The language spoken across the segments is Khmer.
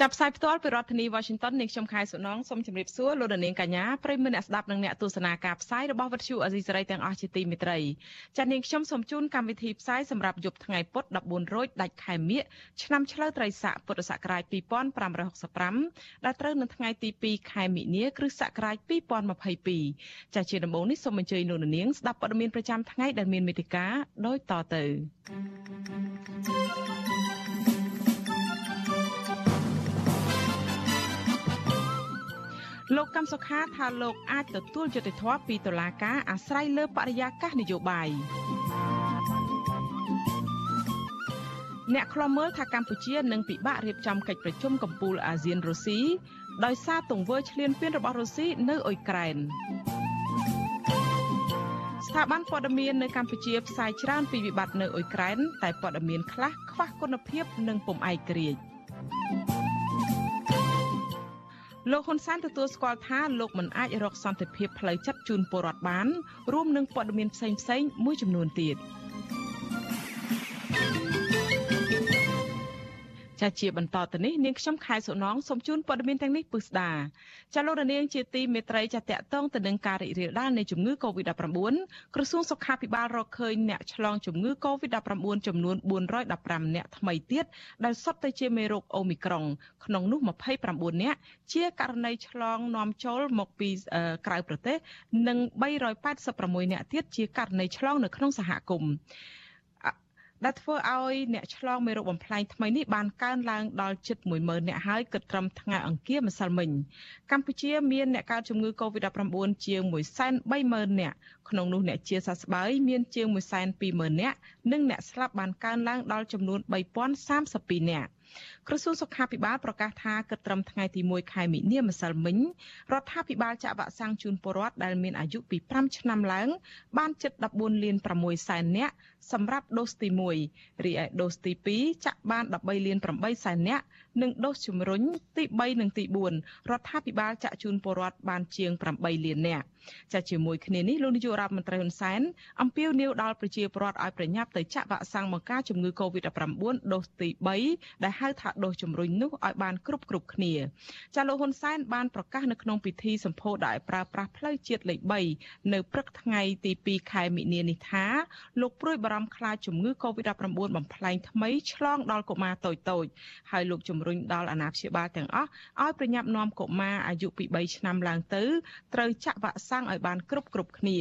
ចាប់ផ្សាយផ្ទាល់ពីរដ្ឋធានី Washington នាងខ្ញុំខែសុណងសូមជម្រាបសួរលោកនាងកញ្ញាប្រិយមិត្តអ្នកស្ដាប់និងអ្នកទស្សនាការផ្សាយរបស់វិទ្យុអេស៊ីសរ៉ៃទាំងអស់ជាទីមេត្រីចា៎នាងខ្ញុំសូមជូនកម្មវិធីផ្សាយសម្រាប់យប់ថ្ងៃពុធ14រោចដាច់ខែមិញឆ្នាំឆ្លូវត្រីស័កពុទ្ធសករាជ2565ដែលត្រូវនៅថ្ងៃទី2ខែមិនិនាគ្រិស្តសករាជ2022ចា៎ជាដំបូងនេះសូមអញ្ជើញលោកនាងស្ដាប់ព័ត៌មានប្រចាំថ្ងៃដែលមានមេតិការដូចតទៅ thank you លោកកម្មសុខាថាលោកអាចទទួលយុត្តិធម៌ពីតុលាការអាស្រ័យលើបរិយាកាសនយោបាយអ្នកខ្លំមើលថាកម្ពុជានឹងពិបាករៀបចំកិច្ចប្រជុំកំពូលអាស៊ានរុស្ស៊ីដោយសារទង្វើឈ្លានពានរបស់រុស្ស៊ីនៅអ៊ុយក្រែនស្ថាប័នព័ត៌មាននៅកម្ពុជាផ្សាយច្រើនពីវិបត្តិនៅអ៊ុយក្រែនតែព័ត៌មានខ្លះខ្វះគុណភាពនិងពុំឯករាជ្យ លោកហ៊ុនសែនទទួលស្គាល់ថាលោកមិនអាចរកសន្តិភាពផ្លូវចិត្តជូនពលរដ្ឋបានរួមនឹងព័ត៌មានផ្សេងផ្សេងមួយចំនួនទៀត ចាជាបន្តទៅនេះនាងខ្ញុំខែសុណងសូមជូនព័ត៌មានទាំងនេះពិស្ដាចាលោករនាងជាទីមេត្រីចាតកតងទៅនឹងការរីករាលដាលនៃជំងឺ Covid-19 ក្រសួងសុខាភិបាលរកឃើញអ្នកឆ្លងជំងឺ Covid-19 ចំនួន415អ្នកថ្មីទៀតដែលសុទ្ធតែជាមេរោគអូមីក្រុងក្នុងនោះ29អ្នកជាករណីឆ្លងនាំចូលមកពីក្រៅប្រទេសនិង386អ្នកទៀតជាករណីឆ្លងនៅក្នុងសហគមន៍ ដែលធ្វើឲ្យអ្នកឆ្លងមេរោគបំផ្លែងថ្មីនេះបានកើនឡើងដល់ជិត10000អ្នកហើយគិតត្រឹមថ្ងៃអង្គារម្សិលមិញកម្ពុជាមានអ្នកកើតជំងឺ Covid-19 ជាង130,000អ្នកក្នុងនោះអ្នកជាសះស្បើយមានជាង120,000អ្នកនិងអ្នកស្លាប់បានកើនឡើងដល់ចំនួន3032អ្នក ក្រសួងសុខាភិបាលប្រកាសថាគិតត្រឹមថ្ងៃទី1ខែមិនិនាម្សិលមិញរដ្ឋាភិបាលចាក់វ៉ាក់សាំងជូនពលរដ្ឋដែលមានអាយុពី5ឆ្នាំឡើង បានជិត14លាន6សែននាក់សម្រាប់ដូសទី1រីឯដូសទី2ចាក់បាន13លាន8សែននាក់និងដូសជំរុញទី3និងទី4រដ្ឋាភិបាលចាក់ជូនពលរដ្ឋបានជាង8លាននាក់ចាជាមួយគ្នានេះលោកនាយករដ្ឋមន្ត្រីហ៊ុនសែនអំពាវនាវដល់ប្រជាពលរដ្ឋឲ្យប្រញាប់ទៅចាក់វ៉ាក់សាំងបង្ការជំងឺ Covid-19 ដូសទី3ដែលហៅថាដូសជំរុញនោះឲ្យបានគ្រប់គ្រប់គ្នាចាលោកហ៊ុនសែនបានប្រកាសនៅក្នុងពិធីសម្ពោធដែលប្រើប្រាស់ផ្លូវជាតិលេខ3នៅព្រឹកថ្ងៃទី2ខែមិនិនានេះថាលោកព្រួយបារម្ភខ្លាចជំងឺ Covid-19 បំផ្លែងថ្មីឆ្លងដល់កុមារតូចៗហើយលោកជំរុញដល់អាណាព្យាបាលទាំងអស់ឲ្យប្រញាប់នាំកុមារអាយុពី3ឆ្នាំឡើងទៅត្រូវចាក់វ៉ាក់សាំងឲ្យបានគ្រប់គ្រប់គ្នា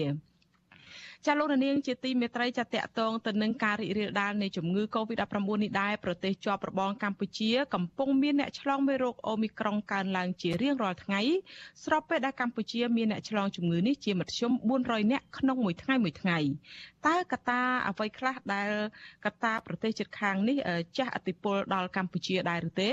ចាលោកនាងជាទីមេត្រីចាតកតងទៅនឹងការរីករាលដាលនៃជំងឺ Covid-19 នេះដែរប្រទេសជាប់របងកម្ពុជាកំពុងមានអ្នកឆ្លងមេរោគអូមីក្រុងកើនឡើងជារៀងរាល់ថ្ងៃស្របពេលដែលកម្ពុជាមានអ្នកឆ្លងជំងឺនេះជាមធ្យម400នាក់ក្នុងមួយថ្ងៃមួយថ្ងៃតើកត្តាអ្វីខ្លះដែលកត្តាប្រទេសជិតខាងនេះចាស់អតិពលដល់កម្ពុជាដែរឬទេ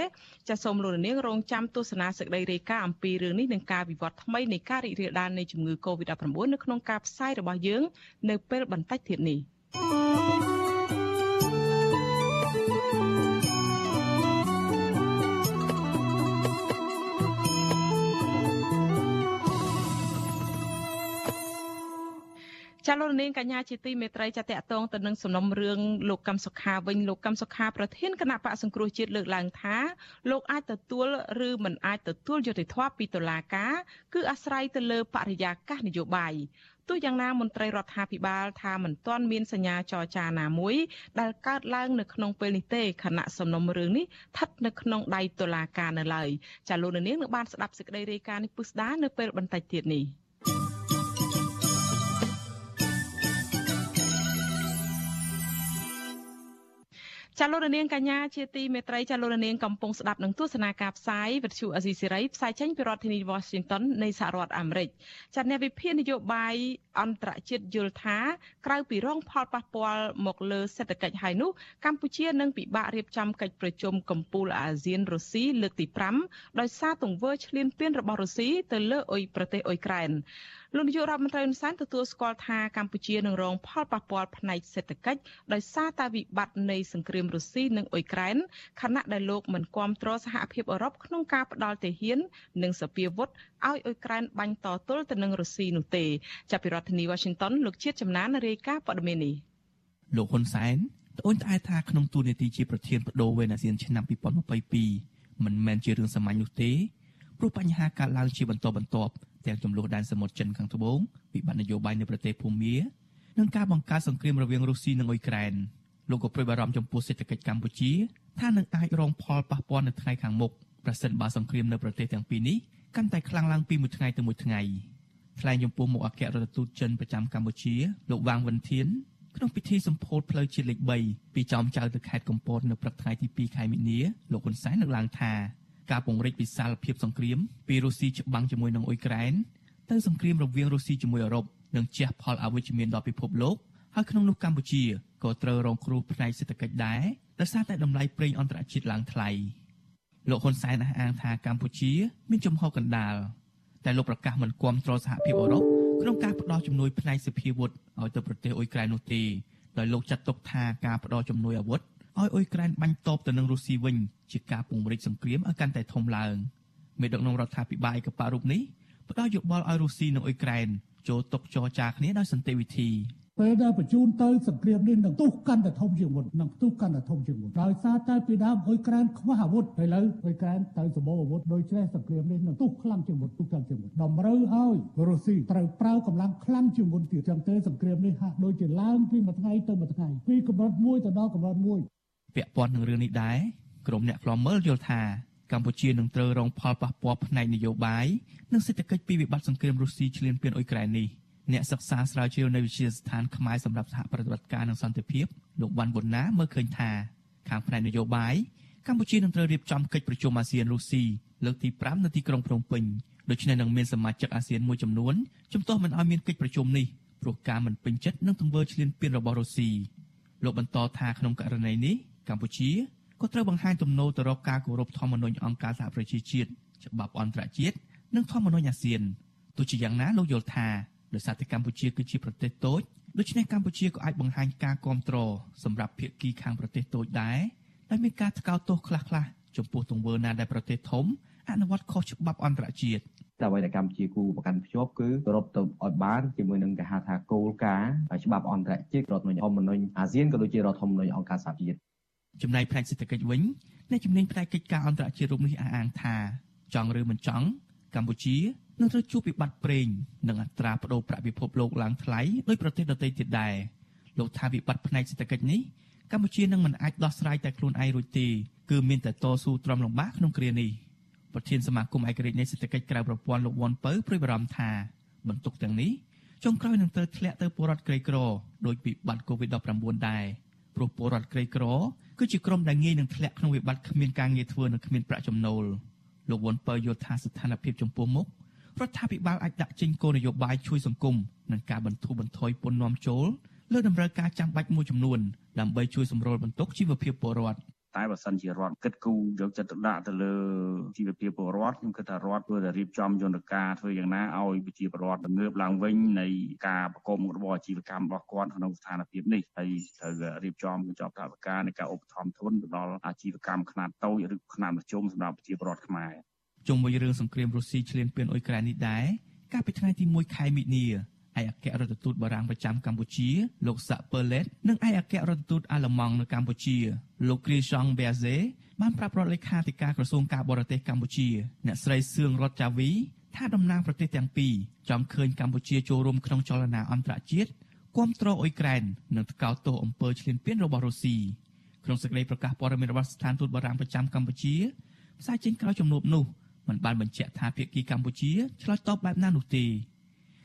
ចាសសូមលោកនាងរងចាំទស្សនាសេចក្តីរាយការណ៍អំពីរឿងនេះនិងការវិវត្តថ្មីនៃការរីករាលដាលនៃជំងឺ Covid-19 នៅក្នុងការផ្សាយរបស់យើងនៅពេលបន្តិចទៀតនេះចាលោកនាងកញ្ញាជាទីមេត្រីចាតកតងទៅនឹងសំណុំរឿងលោកកឹមសុខាវិញលោកកឹមសុខាប្រធានគណៈបកសង្គ្រោះជាតិលើកឡើងថាលោកអាចទទួលឬមិនអាចទទួលយុត្តិធម៌ពីតុលាការគឺអាស្រ័យទៅលើបរិយាកាសនយោបាយ ទោះយ៉ាងណាមន្ត្រីរដ្ឋាភិបាលថាមិនទាន់មានសញ្ញាចរចាណាមួយ ដែលកើតឡើងនៅក្នុងពេលនេះទេខណៈសំណុំរឿងនេះស្ថិតនៅក្នុងដៃតុលាការនៅឡើយចាលោកនាងនឹងបានស្ដាប់សេចក្តីរាយការណ៍នេះពុស្ដានៅពេលបន្តិចទៀតនេះ ចចាលោករនាងកញ្ញាជាទីមេត្រីចាលោករនាងកំពុងស្ដាប់នឹងទស្សនាការផ្សាយវិទ្យុអេស៊ីស៊ីរ៉ីផ្សាយចេញពីរដ្ឋធានី Washington នៃសហរដ្ឋអាមេរិកចាអ្នកវិភាគនយោបាយអន្តរជាតិយល់ថាក្រៅពីរងផលប៉ះពាល់មកលើសេដ្ឋកិច្ចហើយនោះកម្ពុជានឹងពិបាករៀបចំកិច្ចប្រជុំកំពូលអាស៊ានរុស្ស៊ីលើកទី5ដោយសារទង្វើឈ្លានពានរបស់រុស្ស៊ីទៅលើអ៊ុយប្រទេសអ៊ុយក្រែន លោកនាយករដ្ឋមន្ត្រីហ៊ុនសែនទទួលស្គាល់ថាកម្ពុជានឹងរងផលប៉ះពាល់ផ្នែកសេដ្ឋកិច្ចដោយសារតែវិបត្តិនៃសង្គ្រាមរុស្ស៊ីនិងអ៊ុយក្រែនខណៈដែលលោកមិនគាំទ្រសហភាពអឺរ៉ុបក្នុងការផ្ដាល់ទាហាន និងសពាវុធឲ្យអ៊ុយក្រែនបាញ់តទល់ទៅនឹងរុស្ស៊ីនោះទេចាប់ពីរដ្ឋធានី Washington លោកជាតិចំណានរាយការណ៍ព័ត៌មាននេះលោកហ៊ុនសែនត្អូញត្អែថាក្នុងទូនាទីជាប្រធានបដូវវេនអាស៊ានឆ្នាំ2022មិនមែនជារឿងសាមញ្ញនោះទេព្រោះបញ្ហាកើតឡើងជាបន្តបន្ទាប់ ទាំងចំនួនដែនសមុទ្រចិនខាងត្បូងវិបត្តិនយោបាយនៅប្រទេសភូមានិងការបង្កើតសង្គ្រាមរវាងរុស្ស៊ីនិងអ៊ុយក្រែនលោកក៏ព្រួយបារម្ភចំពោះសេដ្ឋកិច្ចកម្ពុជាថានឹងអាចរងផលប៉ះពាល់នៅថ្ងៃខាងមុខប្រសិនបើសង្គ្រាមនៅប្រទេសទាំងពីរនេះកាន់តែខ្លាំងឡើងពីមួយថ្ងៃទៅមួយថ្ងៃថ្លែងចំពោះមុខអគ្គរដ្ឋទូតចិនប្រចាំកម្ពុជាលោកវ៉ាងវិនធានក្នុងពិធីសម្ពោធផ្លូវជាតិលេខ3ពីចំចៅទៅខេត្តកំពតនៅព្រឹកថ្ងៃទី2ខែមិនិនាលោកហ៊ុនសែនលើកឡើងថា ការពង្រីកវិសាលភាពសង្គ្រាមពីរុស្ស៊ីច្បាំងជាមួយនឹងអ៊ុយក្រែនទៅសង្គ្រាមរវាងរុស្ស៊ីជាមួយអឺរ៉ុបនឹងជះផលអវិជ្ជមានដល់ពិភពលោកហើយក្នុងនោះកម្ពុជាក៏ត្រូវរងគ្រោះផ្នែកសេដ្ឋកិច្ចដែរដោយសារតែតម្លៃប្រេងអន្តរជាតិឡើងថ្លៃលោកហ៊ុនសែនអះអាងថាកម្ពុជាមានចំហកណ្ដាលតែលោកប្រកាសមិនគាំទ្រសហភាពអឺរ៉ុបក្នុងការផ្តល់ជំនួយផ្នែកសភាវុធឲ្យទៅប្រទេសអ៊ុយក្រែននោះទេដោយលោកចាត់ទុកថាការផ្តល់ជំនួយអាវុធ ឲ្យអ៊ុយក្រែនបាញ់តបទៅនឹងរុស្ស៊ីវិញជាការពង្រីកសង្គ្រាមឲ្យកាន់តែធំឡើងមេដឹកនាំរដ្ឋាភិបាលឯកបៈរូបនេះផ្ដល់យោបល់ឲ្យរុស្ស៊ីនិងអ៊ុយក្រែនចូលតុចរចាគ្នាដោយសន្តិវិធីពេលដែលបញ្ជូនទៅសង្គ្រាមនេះនឹងទុះកាន់តែធំជាងមុននឹងទុះកាន់តែធំជាងមុនដោយសារតែពីដើមអ៊ុយក្រែនខ្វះអាវុធឥឡូវអ៊ុយក្រែនទៅសម្បូរអាវុធដោយច្រេះសង្គ្រាមនេះនឹងទុះខ្លាំងជាងមុនទុះខ្លាំងជាងមុនតម្រូវឲ្យរុស្ស៊ីត្រូវប្រើកម្លាំងខ្លាំងជាងមុនទៀតចឹងទៅសង្គ្រាមនេះហាក់ដូចជាឡើងពីមួយថ្ងៃទៅមួយថ្ងៃពីកម្រិតមួយទៅដល់កម្រិតមួយ ពាក់ព័ន្ធនឹងរឿងនេះដែរក្រុមអ្នកខ្លាំមើលយល់ថាកម្ពុជានឹងត្រូវរងផលប៉ះពាល់ផ្នែកនយោបាយនិងសេដ្ឋកិច្ចពីវិបត្តិសង្គ្រាមរុស្ស៊ីឈ្លានពានអ៊ុយក្រែននេះអ្នកសិក្សាស្រាវជ្រាវនៅវិទ្យាស្ថានខ្មែរសម្រាប់សហប្រតិបត្តិការនិងសន្តិភាពលោកវ៉ាន់ប៊ុនណាមើលឃើញថាខាងផ្នែកនយោបាយកម្ពុជានឹងត្រូវរៀបចំកិច្ចប្រជុំអាស៊ានរុស្ស៊ីលើកទី5នៅទីក្រុងភ្នំពេញដូច្នេះនឹងមានសមាជិកអាស៊ានមួយចំនួនជំទាស់មិនឲ្យមានកិច្ចប្រជុំនេះព្រោះការមិនពេញចិត្តនឹងទង្វើឈ្លានពានរបស់រុស្ស៊ីលោកបន្តថាក្នុងករណីនេះ កម្ពុជាក៏ត្រូវបង្ហាញទំនោរទៅរកការគោរពធម្មនុញ្ញអង្គការសហប្រជាជាតិច្បាប់អន្តរជាតិនិងធម្មនុញ្ញអាស៊ានទោះជាយ៉ាងណាលោកយល់ថាដោយសារតែកម្ពុជាគឺជាប្រទេសតូចដូច្នេះកម្ពុជាក៏អាចបង្ហាញការគ្រប់គ្រងសម្រាប់ភាគីខាងប្រទេសតូចដែរដែលមានការថ្កោលទោសខ្លះៗចំពោះទង្វើណាដែលប្រទេសធំអនុវត្តខុសច្បាប់អន្តរជាតិតែអ្វីដែលកម្ពុជាគូប្រកាន់ភ្ជាប់គឺគោរពទៅឲ្យបានជាមួយនឹងគេហៅថាគោលការណ៍ច្បាប់អន្តរជាតិរដ្ឋធម្មនុញ្ញអាស៊ានក៏ដូចជារដ្ឋធម្មនុញ្ញអង្គការសហប្រជាជាតិ ចំណែកផ្នែកសេដ្ឋកិច្ចវិញអ្នកជំនាញផ្នែកកិច្ចការអន្តរជាតិរូបនេះអះអាងថាចង់ឬមិនចង់កម្ពុជានឹងត្រូវជួបវិបត្តិប្រេងនិងអត្រាប្តូរប្រាក់ពិភពលោកឡើងថ្លៃដោយប្រទេសដទៃទៀតដែរលោកថាវិបត្តិផ្នែកសេដ្ឋកិច្ចនេះកម្ពុជានឹងមិនអាចដោះស្រាយតែខ្លួនឯងរួចទេគឺមានតែតស៊ូទ្រាំលំបាកក្នុងគ្រានេះប្រធានសមាគមឯករាជ្យនៃសេដ្ឋកិច្ចក្រៅប្រព័ន្ធលោកវ៉ាន់ពៅព្រួយបារម្ភថាបន្ទុកទាំងនេះចុងក្រោយនឹងត្រូវធ្លាក់ទៅពលរដ្ឋក្រីក្រដោយវិបត្តិ COVID-19 ដែរព្រោះពលរដ្ឋក្រីក្រ គឺជាក្រុមដែលងាយនឹងធ្លាក់ក្នុងវិបត្តិគ្មានការងារធ្វើនិងគ្មានប្រាក់ចំណូលលោកវ៉ុនពៅយល់ថាស្ថានភាពចំពោះមុខរដ្ឋាភិបាលអាចដាក់ចេញគោលនយោបាយជួយសង្គមនិងការបន្ធូរបន្ថយពន្ធនាំចូលលើតម្រូវការចាំបាច់មួយចំនួនដើម្បីជួយសម្រួលបន្ទុកជីវភាពពលរដ្ឋ តែបើសិនជារដ្ឋគិតគូរយកចិត្តទុកដាក់ទៅលើជីវភាពពលរដ្ឋខ្ញុំគិតថារដ្ឋគួរតែរៀបចំយន្តការធ្វើយ៉ាងណាឲ្យប្រជាពលរដ្ឋងើបឡើងវិញនៃការប្រកបមុខរបរអាជីវកម្មរបស់គាត់ក្នុងស្ថានភាពនេះហើយត្រូវរៀបចំកញ្ចប់ថវិកានៃការឧបត្ថម្ភទុនទៅដល់អាជីវកម្មខ្នាតតូចឬខ្នាតមធ្យមសម្រាប់ប្រជាពលរដ្ឋខ្មែរជុំវិញរឿងសង្គ្រាមរុស្ស៊ីឈ្លានពានអ៊ុយក្រែននេះដែរកាលពីថ្ងៃទី1ខែមិនិនា ឯកអគ្គរដ្ឋទូតបារាំងប្រចាំកម្ពុជាលោកសាក់ពឺឡេតនិងឯកអគ្គរដ្ឋទូតអាល្លឺម៉ង់នៅកម្ពុជាលោកគ្រីសង់ប៊ែហ្សេបានប្រាប់រដ្ឋលេខាធិការក្រសួងការបរទេសកម្ពុជា អ្នកស្រីសឿងរតចាវីថាតំណាងប្រទេសទាំងពីរចង់ឃើញកម្ពុជាចូលរួមក្នុងចលនាអន្តរជាតិគាំទ្រអ៊ុយក្រែននិងថ្កោលទោសអំពើឈ្លានពានរបស់រុស្ស៊ីក្នុងសេចក្តីប្រកាសព័ត៌មានរបស់ស្ថានទូតបារាំងប្រចាំកម្ពុជាផ្សាយចេញក្រោយជំនួបនោះមិនបានបញ្ជាក់ថាភាគីកម្ពុជាឆ្លើយតបបែបណានោះទេ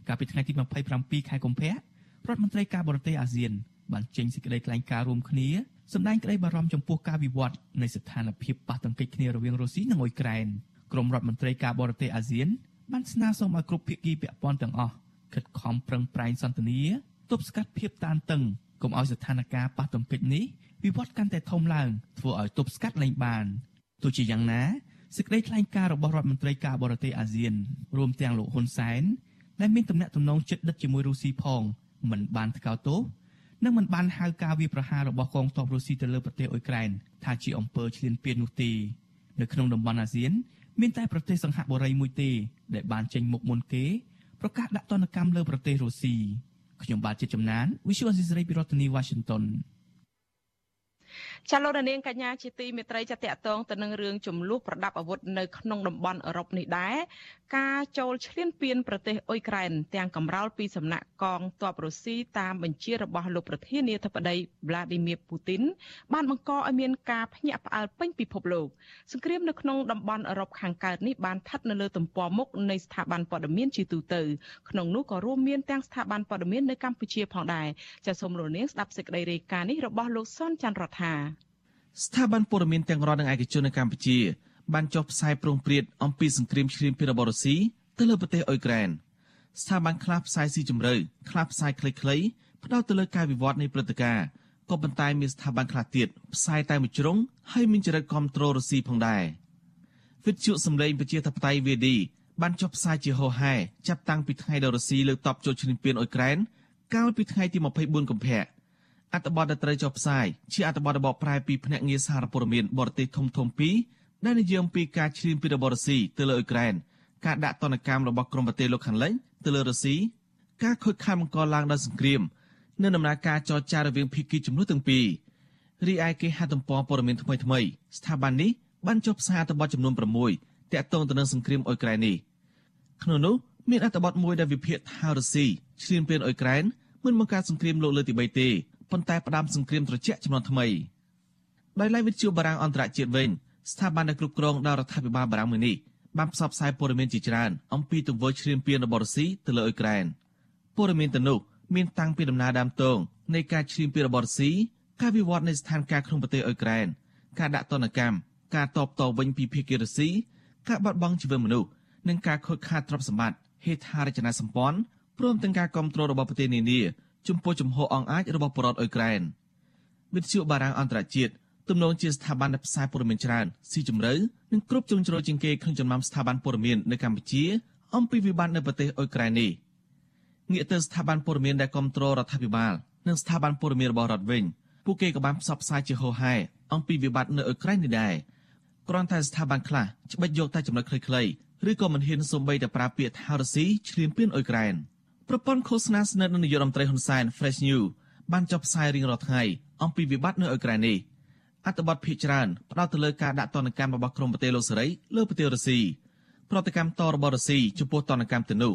កាលពីថ្ងៃទី27ខែកុម្ភៈរដ្ឋមន្ត្រីការបរទេសអាស៊ានបានចេញសេចក្តីថ្លែងការណ៍រួមគ្នាសម្ដែងក្តីបារម្ភចំពោះការវិវត្តនៃស្ថានភាពប៉ះទង្គិចគ្នារវាងរុស្ស៊ីនិងអ៊ុយក្រែនក្រុមរដ្ឋមន្ត្រីការបរទេសអាស៊ានបានស្នើសុំឲ្យគ្រប់ភាគីពាក់ព័ន្ធទាំងអស់ខិតខំប្រឹងប្រែងសន្ទនាទប់ស្កាត់ភាពតានតឹងកុំឲ្យស្ថានភាពប៉ះទង្គិចនេះវិវត្តកាន់តែធំឡើងធ្វើឲ្យទប់ស្កាត់លែងបានទោះជាយ៉ាងណាសេចក្តីថ្លែងការណ៍របស់រដ្ឋមន្ត្រីការបរទេសអាស៊ានរួមទាំងលោកហ៊ុនសែន ដែលមានទំនាក់ទំនងជិតដិតជាមួយរុស្ស៊ីផងមិនបានថ្កោលទោសនិងមិនបានហៅការវាប្រហាររបស់កងទ័ពរុស្ស៊ីទៅលើប្រទេសអ៊ុយក្រែនថាជាអំពើឈ្លានពាននោះទេនៅក្នុងតំបន់អាស៊ាន មានតែប្រទេសសង្ហបុរីមួយទេដែលបានចេញមុខមុនគេប្រកាសដាក់ទណ្ឌកម្មលើប្រទេសរុស្ស៊ីខ្ញុំបាទជាចំណាន Visual Assisray ពីរដ្ឋធានី Washington ចាលោករនាងកញ្ញាជាទីមេត្រីចាតកតងទៅនឹងរឿងចំនួនប្រដាប់អាវុធនៅក្នុងតំបន់អឺរ៉ុបនេះដែរការចូលឈ្លានពានប្រទេសអ៊ុយក្រែនទាំងកំរោលពីសំណាក់កងទ័ពរុស្ស៊ីតាមបញ្ជារបស់លោកប្រធានាធិបតី Vladimir Putin បានបង្កឲ្យមានការភ្ញាក់ផ្អើលពេញពិភពលោកសង្គ្រាមនៅក្នុងតំបន់អឺរ៉ុបខាងកើតនេះបានស្ថិតនៅលើទំព័រមុខនៃស្ថាប័នព័ត៌មានជាទូទៅក្នុងនោះក៏រួមមានទាំងស្ថាប័នព័ត៌មាននៅកម្ពុជាផងដែរចាសសូមលោកនាងស្ដាប់សេចក្តីរាយការណ៍នេះរបស់លោកសុនច័ន្ទរដ្ឋាស្ថាប័នព័ត៌មានទាំងរដ្ឋនិងឯកជននៅកម្ពុជាបានចុះផ្សាយប្រងព្រាតអំពីសង្គ្រាមឈ្លានពានរបស់រុស្ស៊ីទៅលើប្រទេសអ៊ុយក្រែនស្ថាប័នខ្លះផ្សាយស៊ីជម្រៅខ្លះផ្សាយខ្លីៗផ្ដោតទៅលើការវិវត្តនៃព្រឹត្តិការណ៍ក៏ប៉ុន្តែមានស្ថាប័នខ្លះទៀតផ្សាយតែមួយជ្រុងហើយមានចរិតគ្រប់គ្រងរុស្ស៊ីផងដែរវិទ្យុសម្លេងប្រជាធិបតេយ្យ VD បានចុះផ្សាយជាហោហែចាប់តាំងពីថ្ងៃដែលរុស្ស៊ីលើកតបចូលឈ្លានពានអ៊ុយក្រែនកាលពីថ្ងៃទី24កុម្ភៈ អត្ថបទដែលត្រូវចុះផ្សាយជាអត្ថបទរបបប្រែពីភ្នាក់ងារសារព័ត៌មានបរទេសធំធំពីរដែលនិយាយអំពីការឈ្លានពានរបស់រុស្ស៊ីទៅលើអ៊ុយក្រែនការដាក់ទណ្ឌកម្មរបស់ក្រុមប្រទេសលោកខាងលិចទៅលើរុស្ស៊ីការខូចខាតបង្កឡើងដោយសង្គ្រាមនិងដំណើរការចរចារវាងភាគីចំនួនទាំងពីររីឯគេហទំព័រព័ត៌មានថ្មីថ្មីស្ថាប័ននេះបានចុះផ្សាយអត្ថបទចំនួន6តាក់ទងទៅនឹងសង្គ្រាមអ៊ុយក្រែននេះក្នុងនោះមានអត្ថបទមួយដែលវិភាគថារុស្ស៊ីឈ្លានពានអ៊ុយក្រែនមិនបង្កើតសង្គ្រាមលោកលើកទី3ទេ ប៉ុន្តែផ្ដាំសង្គ្រាមត្រជាក់ចំនួនថ្មីដោយឡែកវិទ្យុបារាំងអន្តរជាតិវិញស្ថាប័នដែលគ្រប់គ្រងដោយរដ្ឋាភិបាលបារាំងមួយនេះបានផ្សព្វផ្សាយព័ត៌មានជាច្រើនអំពីទង្វើឈ្លានពានរបស់រុស្ស៊ីទៅលើអ៊ុយក្រែនព័ត៌មានទាំងនោះមានតាំងពីដំណើរដើមទងនៃការឈ្លានពានរបស់រុស្ស៊ីការវិវត្តនៃស្ថានភាពក្នុងប្រទេសអ៊ុយក្រែនការដាក់ទណ្ឌកម្មការតបតវិញពីភាគីរុស្ស៊ីការបាត់បង់ជីវិតមនុស្សនិងការខូចខាតទ្រព្យសម្បត្តិហេដ្ឋារចនាសម្ព័ន្ធព្រមទាំងការគ្រប់គ្រងរបស់ប្រទេសនានា ចំពោះជំហរអង្អាចរបស់ប្រដ្ឋអ៊ុយក្រែនវិទ្យុបារាំងអន្តរជាតិទំនងជាស្ថាប័នដែលផ្សាយព័ត៌មានច្រើនស៊ីជម្រៅនិងគ្រប់ជ្រុងជ្រោយជាងគេក្នុងចំណោមស្ថាប័នព័ត៌មាននៅកម្ពុជាអំពីវិបត្តិនៅប្រទេសអ៊ុយក្រែននេះងាកទៅស្ថាប័នព័ត៌មានដែលគ្រប់គ្រងរដ្ឋាភិបាលនិងស្ថាប័នព័ត៌មានរបស់រដ្ឋវិញពួកគេក៏បានផ្សព្វផ្សាយជាហោហែអំពីវិបត្តិនៅអ៊ុយក្រែននេះដែរគ្រាន់តែស្ថាប័នខ្លះច្បិចយកតែចំណុចខ្លីៗឬក៏មិនហ៊ានសូម្បីតែប្រើពាក្យថារុស្ស៊ីឈ្លានពានអ៊ុយក្រែន។ ប្រព័ន្ធឃោសនាស្និទ្ធនឹងនាយករដ្ឋមន្ត្រីហ៊ុនសែន Fresh News បានចុះផ្សាយរៀងរាល់ថ្ងៃអំពីវិបត្តិនៅអ៊ុយក្រែននេះអត្ថបទភាគច្រើនផ្ដោតទៅលើការដាក់ទណ្ឌកម្មរបស់ក្រមប្រទេសលោកសេរីលើប្រទេសរុស្ស៊ីប្រតិកម្មតរបស់រុស្ស៊ីចំពោះទណ្ឌកម្មទៅនោះ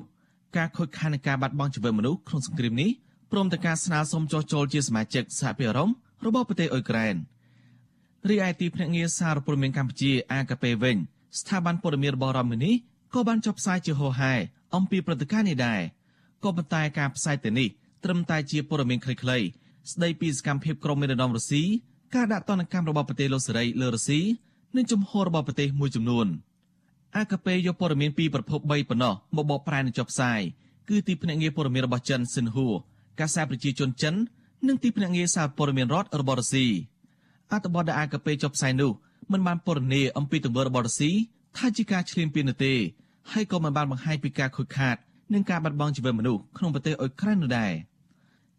ការខូចខាតនៃការបាត់បង់ជីវិតមនុស្សក្នុងសង្គ្រាមនេះព្រមទាំងការស្នើសុំចុះចូលជាសមាជិកសហភាពអឺរ៉ុបរបស់ប្រទេសអ៊ុយក្រែនរីឯទីភ្នាក់ងារសារព័ត៌មានកម្ពុជា AKP វិញស្ថាប័នព័ត៌មានរបស់រដ្ឋមួយនេះក៏បានចុះផ្សាយជាហោហែអំពីព្រឹត្តិការណ៍នេះដែរ ក៏ប៉ុន្តែការផ្សាយទៅនេះត្រឹមតែជាព័ត៌មានខ្លីៗស្ដីពីសកម្មភាពក្រុមមេដឹកនាំរុស្ស៊ីការដាក់ទណ្ឌកម្មរបស់ប្រទេសលោកសេរីលើរុស្ស៊ីនិងជំហររបស់ប្រទេសមួយចំនួនអាកាពេយកព័ត៌មានពីប្រភព3ប៉ុណ្ណោះមកបកប្រែនឹងចុះផ្សាយគឺទីភ្នាក់ងារព័ត៌មានរបស់ចិនសិនហួរកាសារប្រជាជនចិននិងទីភ្នាក់ងារសារព័ត៌មានរដ្ឋរបស់រុស្ស៊ីអត្ថបទដែលអាកាពេចុះផ្សាយនោះមិនបានពណ៌នាអំពីទង្វើរបស់រុស្ស៊ីថាជាការឈ្លានពាននោះទេហើយក៏មិនបានបង្ហាញពីការខូចខាត និងការបាត់បង់ជីវិតមនុស្សក្នុងប្រទេសអ៊ុយក្រែននោះដែរ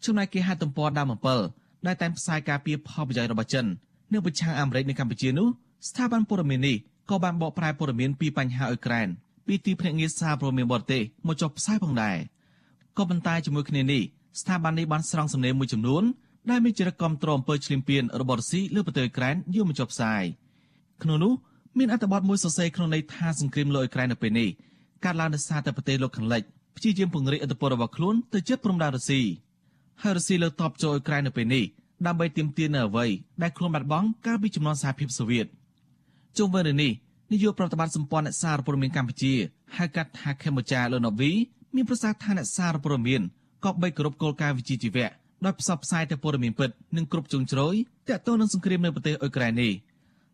ចំណែកគេហទំព័រដើម7ដែលតែងផ្សាយការពីផលប្រយោជន៍របស់ចិននៅប្រឆាំងអាមេរិកនៅកម្ពុជានោះស្ថាប័នព័ត៌មាននេះក៏បានបកប្រែព័ត៌មានពីបញ្ហាអ៊ុយក្រែនពីទីភ្នាក់ងារសារព័ត៌មានបរទេសមកចុះផ្សាយផងដែរក៏ប៉ុន្តែជាមួយគ្នានេះស្ថាប័ននេះបានស្រង់សំណេរមួយចំនួនដែលមានចរិតគ្រប់គ្រងអំពើឈ្លានពានរបស់រុស្ស៊ីលើប្រទេសអ៊ុយក្រែនយកមកចុះផ្សាយក្នុងនោះមានអត្ថបទមួយសរសេរក្នុងន័យថាសង្គ្រាមលើអ៊ុយក្រែននៅពេលនេះកើតឡើងដោយសារតែប្រទេសលោកខាងលិច ព្យាយាមពង្រីកឥទ្ធិពលរបស់ខ្លួនទៅជិតព្រំដែនរុស្ស៊ីហើយរុស្ស៊ីលើកតបចូលអ៊ុយក្រែននៅពេលនេះដើម្បីទាមទារនៅអ្វីដែលខ្លួនបាត់បង់កាលពីចំនួនសហភាពសូវៀតជុំវិញរឿងនេះនាយកប្រតិបត្តិសម្ព័ន្ធអ្នកសារព័ត៌មានកម្ពុជាហៅកាត់ថាខេមូចាលូណូវីមានប្រសាសន៍ថាអ្នកសារព័ត៌មានក៏បីគោរពគោលការណ៍វិជ្ជាជីវៈដោយផ្សព្វផ្សាយតែព័ត៌មានពិតនិងគ្រប់ជ្រុងជ្រោយទាក់ទងនឹងសង្គ្រាមនៅប្រទេសអ៊ុយក្រែននេះ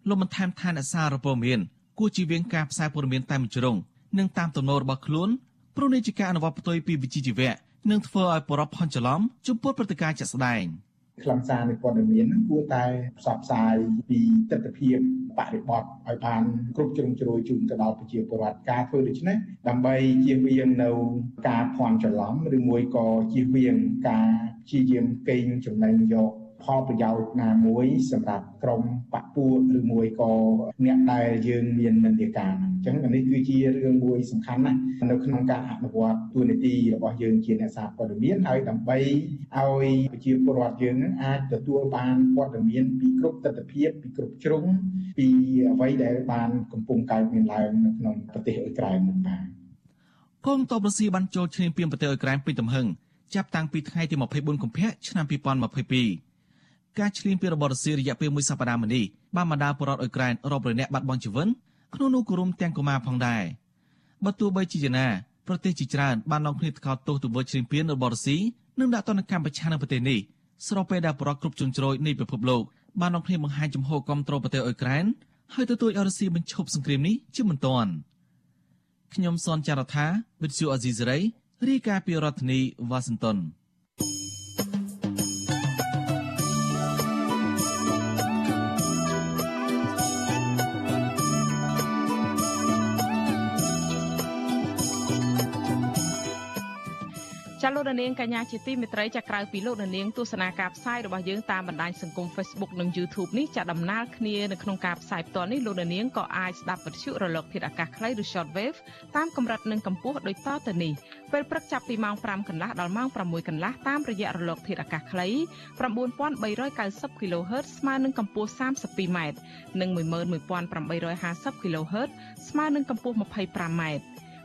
លោកបានថែមថាអ្នកសារព័ត៌មានគួរជៀសវាងការផ្សាយព័ត៌មានតែមួយជ្រុងនិងតាមទំនោររបស់ខ្លួន ព្រោះនេះជាការអនុវត្តផ្ទុយពីវិជ្ជាជីវៈនិងធ្វើឲ្យបរិបទផន់ច្រឡំចំពោះព្រឹត្តិការណ៍ជាក់ស្ដែង។ខ្លឹមសារនៃព័ត៌មាននឹងគួរតែផ្សព្វផ្សាយពីទស្សនវិជ្ជាបរិបទឲ្យបានគ្រប់ជ្រុងជ្រោយជូនទៅដល់ប្រជាពលរដ្ឋការធ្វើដូច្នេះដើម្បីជៀសវាងនៅការភ័ន្តច្រឡំឬមួយក៏ជៀសវាងការព្យាយាមកេងចំណេញយក ផលប្រយោជន៍ណាមួយសម្រាប់ក្រុមបពុះឬមួយក៏អ្នកដែលយើងមាននិន្នាការហ្នឹងអញ្ចឹងនេះគឺជារឿងមួយសំខាន់ណាស់នៅក្នុងការអនុវត្តទួនាទីរបស់យើងជាអ្នកសារព័ត៌មានហើយដើម្បីឲ្យប្រជាពលរដ្ឋយើងនឹងអាចទទួលបានព័ត៌មានពីគ្រប់ទស្សនវិជ្ជាពីគ្រប់ជ្រុងពីអ្វីដែលបានកំពុងកើតមានឡើងនៅក្នុងប្រទេសអ៊ុយក្រែននោះបាទកងទ័ពរុស្ស៊ីបានចូលឈ្លានពានប្រទេសអ៊ុយក្រែនពេញទំហឹងចាប់តាំងពីថ្ងៃទី24កុម្ភៈឆ្នាំ2022 ការឈ្លានពានរបស់រុស្ស៊ីរយៈពេលមួយសប្តាហ៍មកនេះបានបណ្ដាលប្រជាពលរដ្ឋអ៊ុយក្រែនរាប់រយនាក់បាត់បង់ជីវិតក្នុងនោះក៏រួមទាំងកុមារផងដែរបើទោះបីជាយ៉ាងណាប្រទេសជាច្រើនបាននាំគ្នាថ្កោលទោសទៅលើឈ្លានពានរបស់រុស្ស៊ីនិងដាក់ទណ្ឌកម្មប្រឆាំងនឹងប្រទេសនេះស្របពេលដែលប្រជាគ្រប់ជ្រុងជ្រោយនៃពិភពលោកបាននាំគ្នាបង្ហាញចំហគាំទ្រប្រទេសអ៊ុយក្រែនហើយទទូចឲ្យរុស្ស៊ីបញ្ឈប់សង្គ្រាមនេះជាបន្ទាន់ខ្ញុំសនចាររថាវិទ្យុអេស៊ីសេរីរាយការណ៍ពីរដ្ឋធានីវ៉ាស៊ីនតោន ចាលោកនាងកញ្ញាជាទីមេត្រីចាក្រៅពីលោកនាងទស្សនាការផ្សាយរបស់យើងតាមបណ្ដាញសង្គម Facebook និង YouTube នេះចាដំណើរគ្នានៅក្នុងការផ្សាយផ្ទាល់នេះលោកនាងក៏អាចស្ដាប់វិទ្យុរលកធាតុអាកាសខ្លីឬ Shortwave តាមកម្រិតនិងកម្ពស់ដូចតទៅនេះពេលព្រឹកចាប់ពីម៉ោង5កន្លះដល់ម៉ោង6កន្លះតាមរយៈរលកធាតុអាកាសខ្លី9390 kHz ស្មើនឹងកម្ពស់ 32m និង11850 kHz ស្មើនឹងកម្ពស់ 25m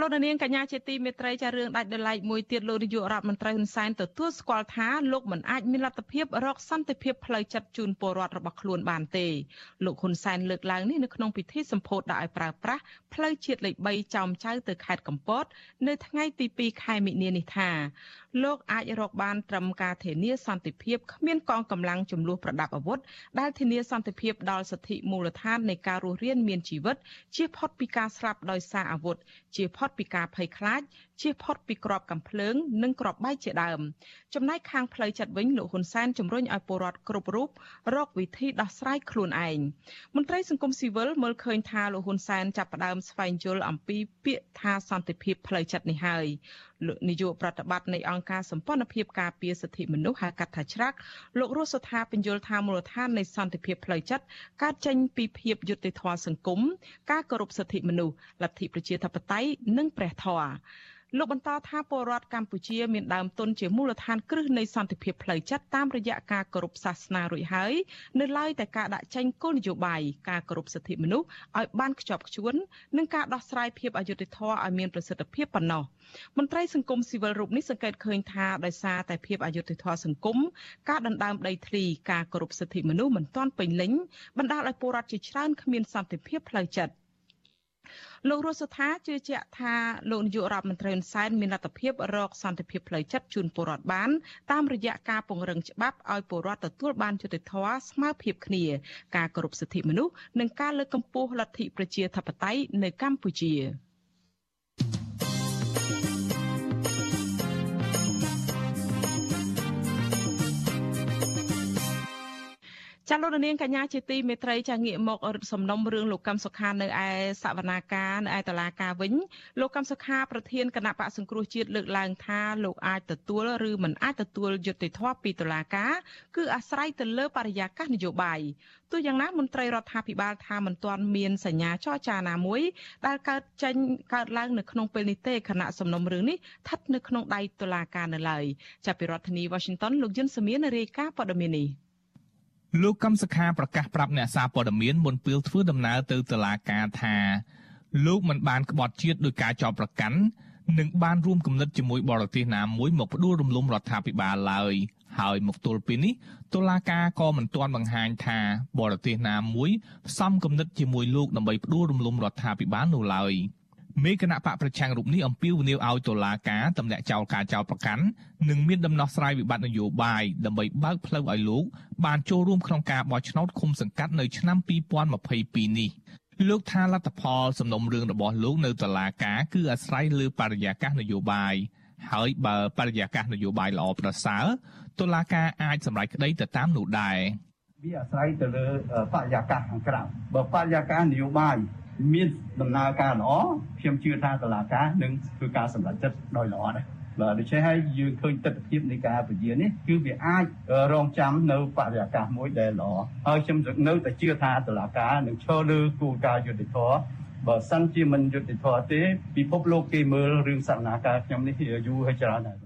លោកនាងកញ្ញាជាទីមេត្រីចារឿងដាច់ដោយឡែកមួយទៀតលោកនាយករដ្ឋមន្ត្រីហ៊ុនសែនទទួលស្គាល់ថាលោកមិនអាចមានលទ្ធភាពរកសន្តិភាពផ្លូវចិត្តជូនពលរដ្ឋរបស់ខ្លួនបានទេលោកហ៊ុនសែនលើកឡើងនេះនៅក្នុងពិធីសម្ពោធដាក់ឲ្យប្រើប្រាស់ផ្លូវជាតិលេខ3ចោមចៅទៅខេត្តកំពត នៅថ្ងៃទី2ខែមិនិនានេះថាលោកអាចរកបានត្រឹមការធានាសន្តិភាពគ្មានកងកម្លាំងចំនួនប្រដាប់អាវុធដែលធានាសន្តិភាពដល់សិទ្ធិមូលដ្ឋាននៃការរស់រានមានជីវិតជៀសផុតពីការស្លាប់ដោយសារអាវុធជៀសផុតពីការភ័យខ្លាចជៀសផុតពីក្របកំភ្លើង និងក្របបែកជាដើមចំណែកខាងផ្លូវចិត្តវិញលោកហ៊ុនសែនជំរុញឲ្យពលរដ្ឋគ្រប់រូបរកវិធីដោះស្រាយខ្លួនឯងមន្ត្រីសង្គមស៊ីវិលមើលឃើញថាលោកហ៊ុនសែនចាប់ផ្ដើមស្វែងយល់អំពីពាក្យថាសន្តិភាពផ្លូវចិត្តនេះហើយលោក នាយកប្រតិបត្តិនៃអង្គការសម្ព័ន្ធភាពការពារសិទ្ធិមនុស្សហៅកាត់ថាច្រាក់លោករស់សុថាបញ្យលថាមូលដ្ឋាននៃសន្តិភាពផ្លូវចិត្តកើតចេញពីភាពយុត្តិធម៌សង្គមការគោរពសិទ្ធិមនុស្សលទ្ធិប្រជាធិបតេយ្យនិងព្រះធម៌ លោកបន្តថាពលរដ្ឋកម្ពុជាមានដើមទុនជាមូលដ្ឋានគ្រឹះនៃសន្តិភាពផ្លូវចិត្តតាមរយៈការគោរពសាសនារួចហើយនៅឡើយតែការដាក់ចេញគោលនយោបាយការគោរពសិទ្ធិមនុស្សឲ្យបានខ្ជាប់ខ្ជួននិងការដោះស្រាយភាពអយុត្តិធម៌ឲ្យមានប្រសិទ្ធភាពប៉ុណ្ណោះមន្ត្រីសង្គមស៊ីវិលរូបនេះសង្កេតឃើញថាដោយសារតែភាពអយុត្តិធម៌សង្គមការដណ្ដើមដីធ្លីការគោរពសិទ្ធិមនុស្សមិនទាន់ពេញលេញបណ្ដាលឲ្យពលរដ្ឋជាច្រើនគ្មានសន្តិភាពផ្លូវចិត្ត លោករស់សុថាជឿជាក់ថាលោកនាយករដ្ឋមន្ត្រីហ៊ុនសែនមានលទ្ធភាពរកសន្តិភាពផ្លូវចិត្តជូនពលរដ្ឋបានតាមរយៈការពង្រឹងច្បាប់ឲ្យពលរដ្ឋទទួលបានយុត្តិធម៌ស្មើភាពគ្នា ការគោរពសិទ្ធិមនុស្សនិងការលើកកម្ពស់លទ្ធិប្រជាធិបតេយ្យនៅកម្ពុជា។ ចាលោកនាងកញ្ញាជាទីមេត្រីចាងាកមករឹតសំណុំរឿងលោកកឹមសុខានៅឯសវនាការនៅឯតឡាការវិញលោកកឹមសុខាប្រធានគណៈបកសង្គ្រោះជាតិលើកឡើងថាលោកអាចទទួលឬមិនអាចទទួលយុត្តិធម៌ពីតឡាការគឺអាស្រ័យទៅលើបរិយាកាសនយោបាយទោះយ៉ាងណាមន្ត្រីរដ្ឋាភិបាលថាមិនទាន់មានសញ្ញាចរចាណាមួយដែលកើតចេញកើតឡើងនៅក្នុងពេលនេះទេគណៈសំណុំរឿងនេះស្ថិតនៅក្នុងដៃតុលាការនៅឡើយចាប់ពីរដ្ឋធានី Washington លោកយុនសមៀនរាយការណ៍ព័ត៌មាននេះ លោកកំសខាប្រកាសប្រាប់អ្នកសារព័ត៌មានមុនពេលធ្វើដំណើរទៅតុលាការថាលោកមិនបានក្បត់ជាតិដោយការចោទប្រកាន់និងបានរួមគំនិតជាមួយបរទេសណាមួយមកផ្ដួលរំលំរដ្ឋាភិបាលឡើយហើយមកទល់ពេលនេះតុលាការក៏មិនទាន់បង្ហាញថាបរទេសណាមួយផ្សំគំនិតជាមួយលោកដើម្បីផ្ដួលរំលំរដ្ឋាភិបាលនោះឡើយ មេគណៈបកប្រឆាំងរូបនេះអំពាវនាវឲ្យតុលាការទម្លាក់ចោលការចោទប្រកាន់និងមានដំណោះស្រាយវិបត្តិនយោបាយដើម្បីបើកផ្លូវឲ្យលោកបានចូលរួមក្នុងការបោះឆ្នោតឃុំសង្កាត់នៅឆ្នាំ2022នេះលោកថាលទ្ធផលសំណុំរឿងរបស់លោកនៅតុលាការគឺអាស្រ័យលើបរិយាកាសនយោបាយហើយបើបរិយាកាសនយោបាយល្អប្រសើរតុលាការអាចសម្រេចក្តីទៅតាមនោះដែរវាអាស្រ័យទៅលើបរិយាកាសខាងក្រៅបើបរិយាកាសនយោបាយ មានដំណើរការល្អខ្ញុំជឿថាតុលាការនឹងធ្វើការសម្រេចចិត្តដោយល្អដែរបាទដូច្នេះហើយយើងឃើញទស្សនវិជ្ជានៃការពជានេះគឺវាអាចរងចាំនៅបរិយាកាសមួយដែលល្អហើយខ្ញុំនៅតែជឿថាតុលាការនឹងឈរលើគោលការណ៍យុត្តិធម៌បើសិនជាមិនយុត្តិធម៌ទេពិភពលោកគេមើលរឿងសកម្មភាពខ្ញុំនេះយូរហើយច្រើនហើយ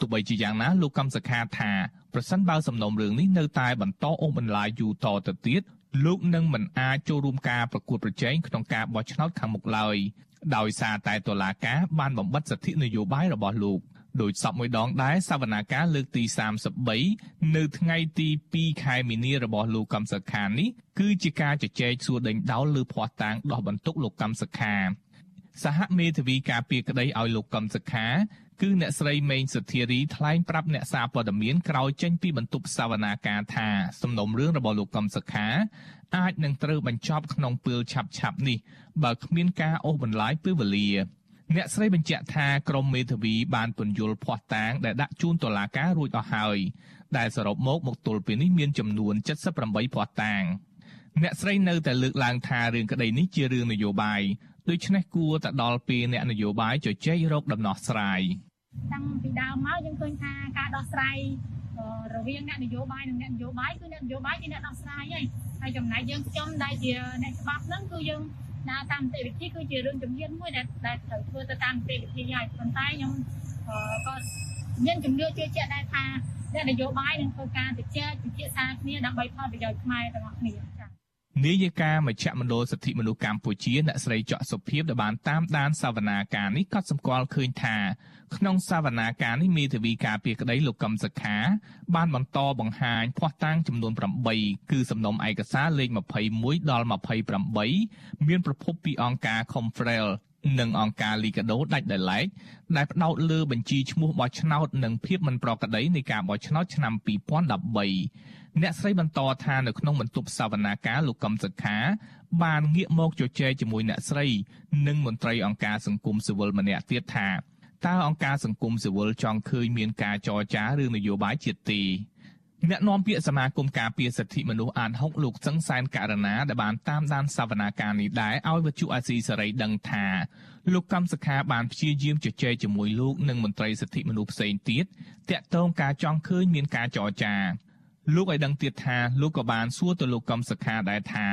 ទោះបីជាយ៉ាងណាលោកកំសខាថាប្រសិនបើសំណុំរឿងនេះនៅតែបន្តអូសបន្លាយយូរតទៅទៀត លោកនឹងមិនអាចចូលរួមការប្រកួតប្រជែងក្នុងការបោះឆ្នោតខាងមុខឡើយដោយសារតែតុលាការបានបំបិទសិទ្ធិនយោបាយរបស់លោកដោយសពមួយដងដែរសវនាការលើកទី33នៅថ្ងៃទី2ខែមីនារបស់លោកកំសខានេះគឺជាការជជែកសួរដេញដោលលើភ័ស្តុតាងដោះបន្ទុកលោកកំសខាសហមេធាវីការពារក្តីឲ្យលោកកំសខា គឺអ្នកស្រីមេងសុធារីថ្លែងប្រាប់អ្នកសារព័ត៌មានក្រោយចេញពីបន្ទប់សវនាការថាសំណុំរឿងរបស់លោកកំសខា អាចនឹងត្រូវបញ្ចប់ក្នុងពេលឆាប់ឆាប់នេះបើគ្មានការអូសបន្លាយពេលវេលាអ្នកស្រីបញ្ជាក់ថាក្រមមេធាវីបានពន្យល់ភ័ស្តុតាងដែលដាក់ជូនតុលាការរួចអស់ហើយដែលសរុបមកមកទល់ពេលនេះមានចំនួន78ភ័ស្តុតាងអ្នកស្រីនៅតែលើកឡើងថារឿងក្តីនេះជារឿងនយោបាយដូច្នេះគួរតែដល់ពេលអ្នកនយោបាយជជែករកដំណោះស្រាយ តាំងពីដើមមកយើងឃើញថាការដោះស្រាយរវាងអ្នកនយោបាយនិងអ្នកនយោបាយគឺអ្នកនយោបាយជាអ្នកដោះស្រាយហើយហើយចំណែកយើងខ្ញុំដែលជាអ្នកច្បាប់ហ្នឹងគឺយើងដើរតាមនីតិវិធីគឺជារឿងជំនាញមួយដែលដែលត្រូវធ្វើទៅតាមនីតិវិធីហើយប៉ុន្តែខ្ញុំក៏មានជំនឿជឿជាក់ដែរថាអ្នកនយោបាយនឹងធ្វើការជជែកពិភាក្សាគ្នាដើម្បីផលប្រយោជន៍ខ្មែរទាំងអស់គ្នាចា៎នាយិកាមជ្ឈមណ្ឌលសិទ្ធិមនុស្សកម្ពុជាអ្នកស្រីច័កសុភីដែលបានតាមដានសវនាការនេះក៏សម្គាល់ឃើញថា ក្នុងសវនាការនេះមេធាវីការពារក្តីលោកកឹមសុខា បានបន្តបង្ហាញភ័ស្តុតាងចំនួន8គឺសំណុំឯកសារលេខ21ដល់28មានប្រភពពីអង្គការ Confrel និងអង្គការ Liga do ដាច់ដោយឡែកដែលផ្ដោតលើបញ្ជីឈ្មោះបោះឆ្នោតនិងភាពមិនប្រក្រតីនៃការបោះឆ្នោតឆ្នាំ2013អ្នកស្រីបន្តថានៅក្នុងបន្ទប់សវនាការលោកកឹមសុខាបានងាកមកជជែកជាមួយអ្នកស្រី និងមន្ត្រីអង្គការសង្គមស៊ីវិលម្នាក់ទៀតថា តើអង្គការសង្គមស៊ីវិលចង់ឃើញមានការចរចារឿងនយោបាយជាតិទេអ្នកនាំពាក្យសមាគមការពារសិទ្ធិមនុស្សអាន6លោកសឹងសែនករណាដែលបានតាមដានសវនាការនេះដែរឲ្យវិទ្យុអាស៊ីសេរីដឹងថាលោកកម្មសខាបានព្យាយាមជជែកជាមួយលោកនិងមន្ត្រីសិទ្ធិមនុស្សផ្សេងទៀតតាក់ទងការចង់ឃើញមានការចរចាលោកឲ្យដឹងទៀតថាលោកក៏បានសួរទៅលោកកម្មសខាដែរថា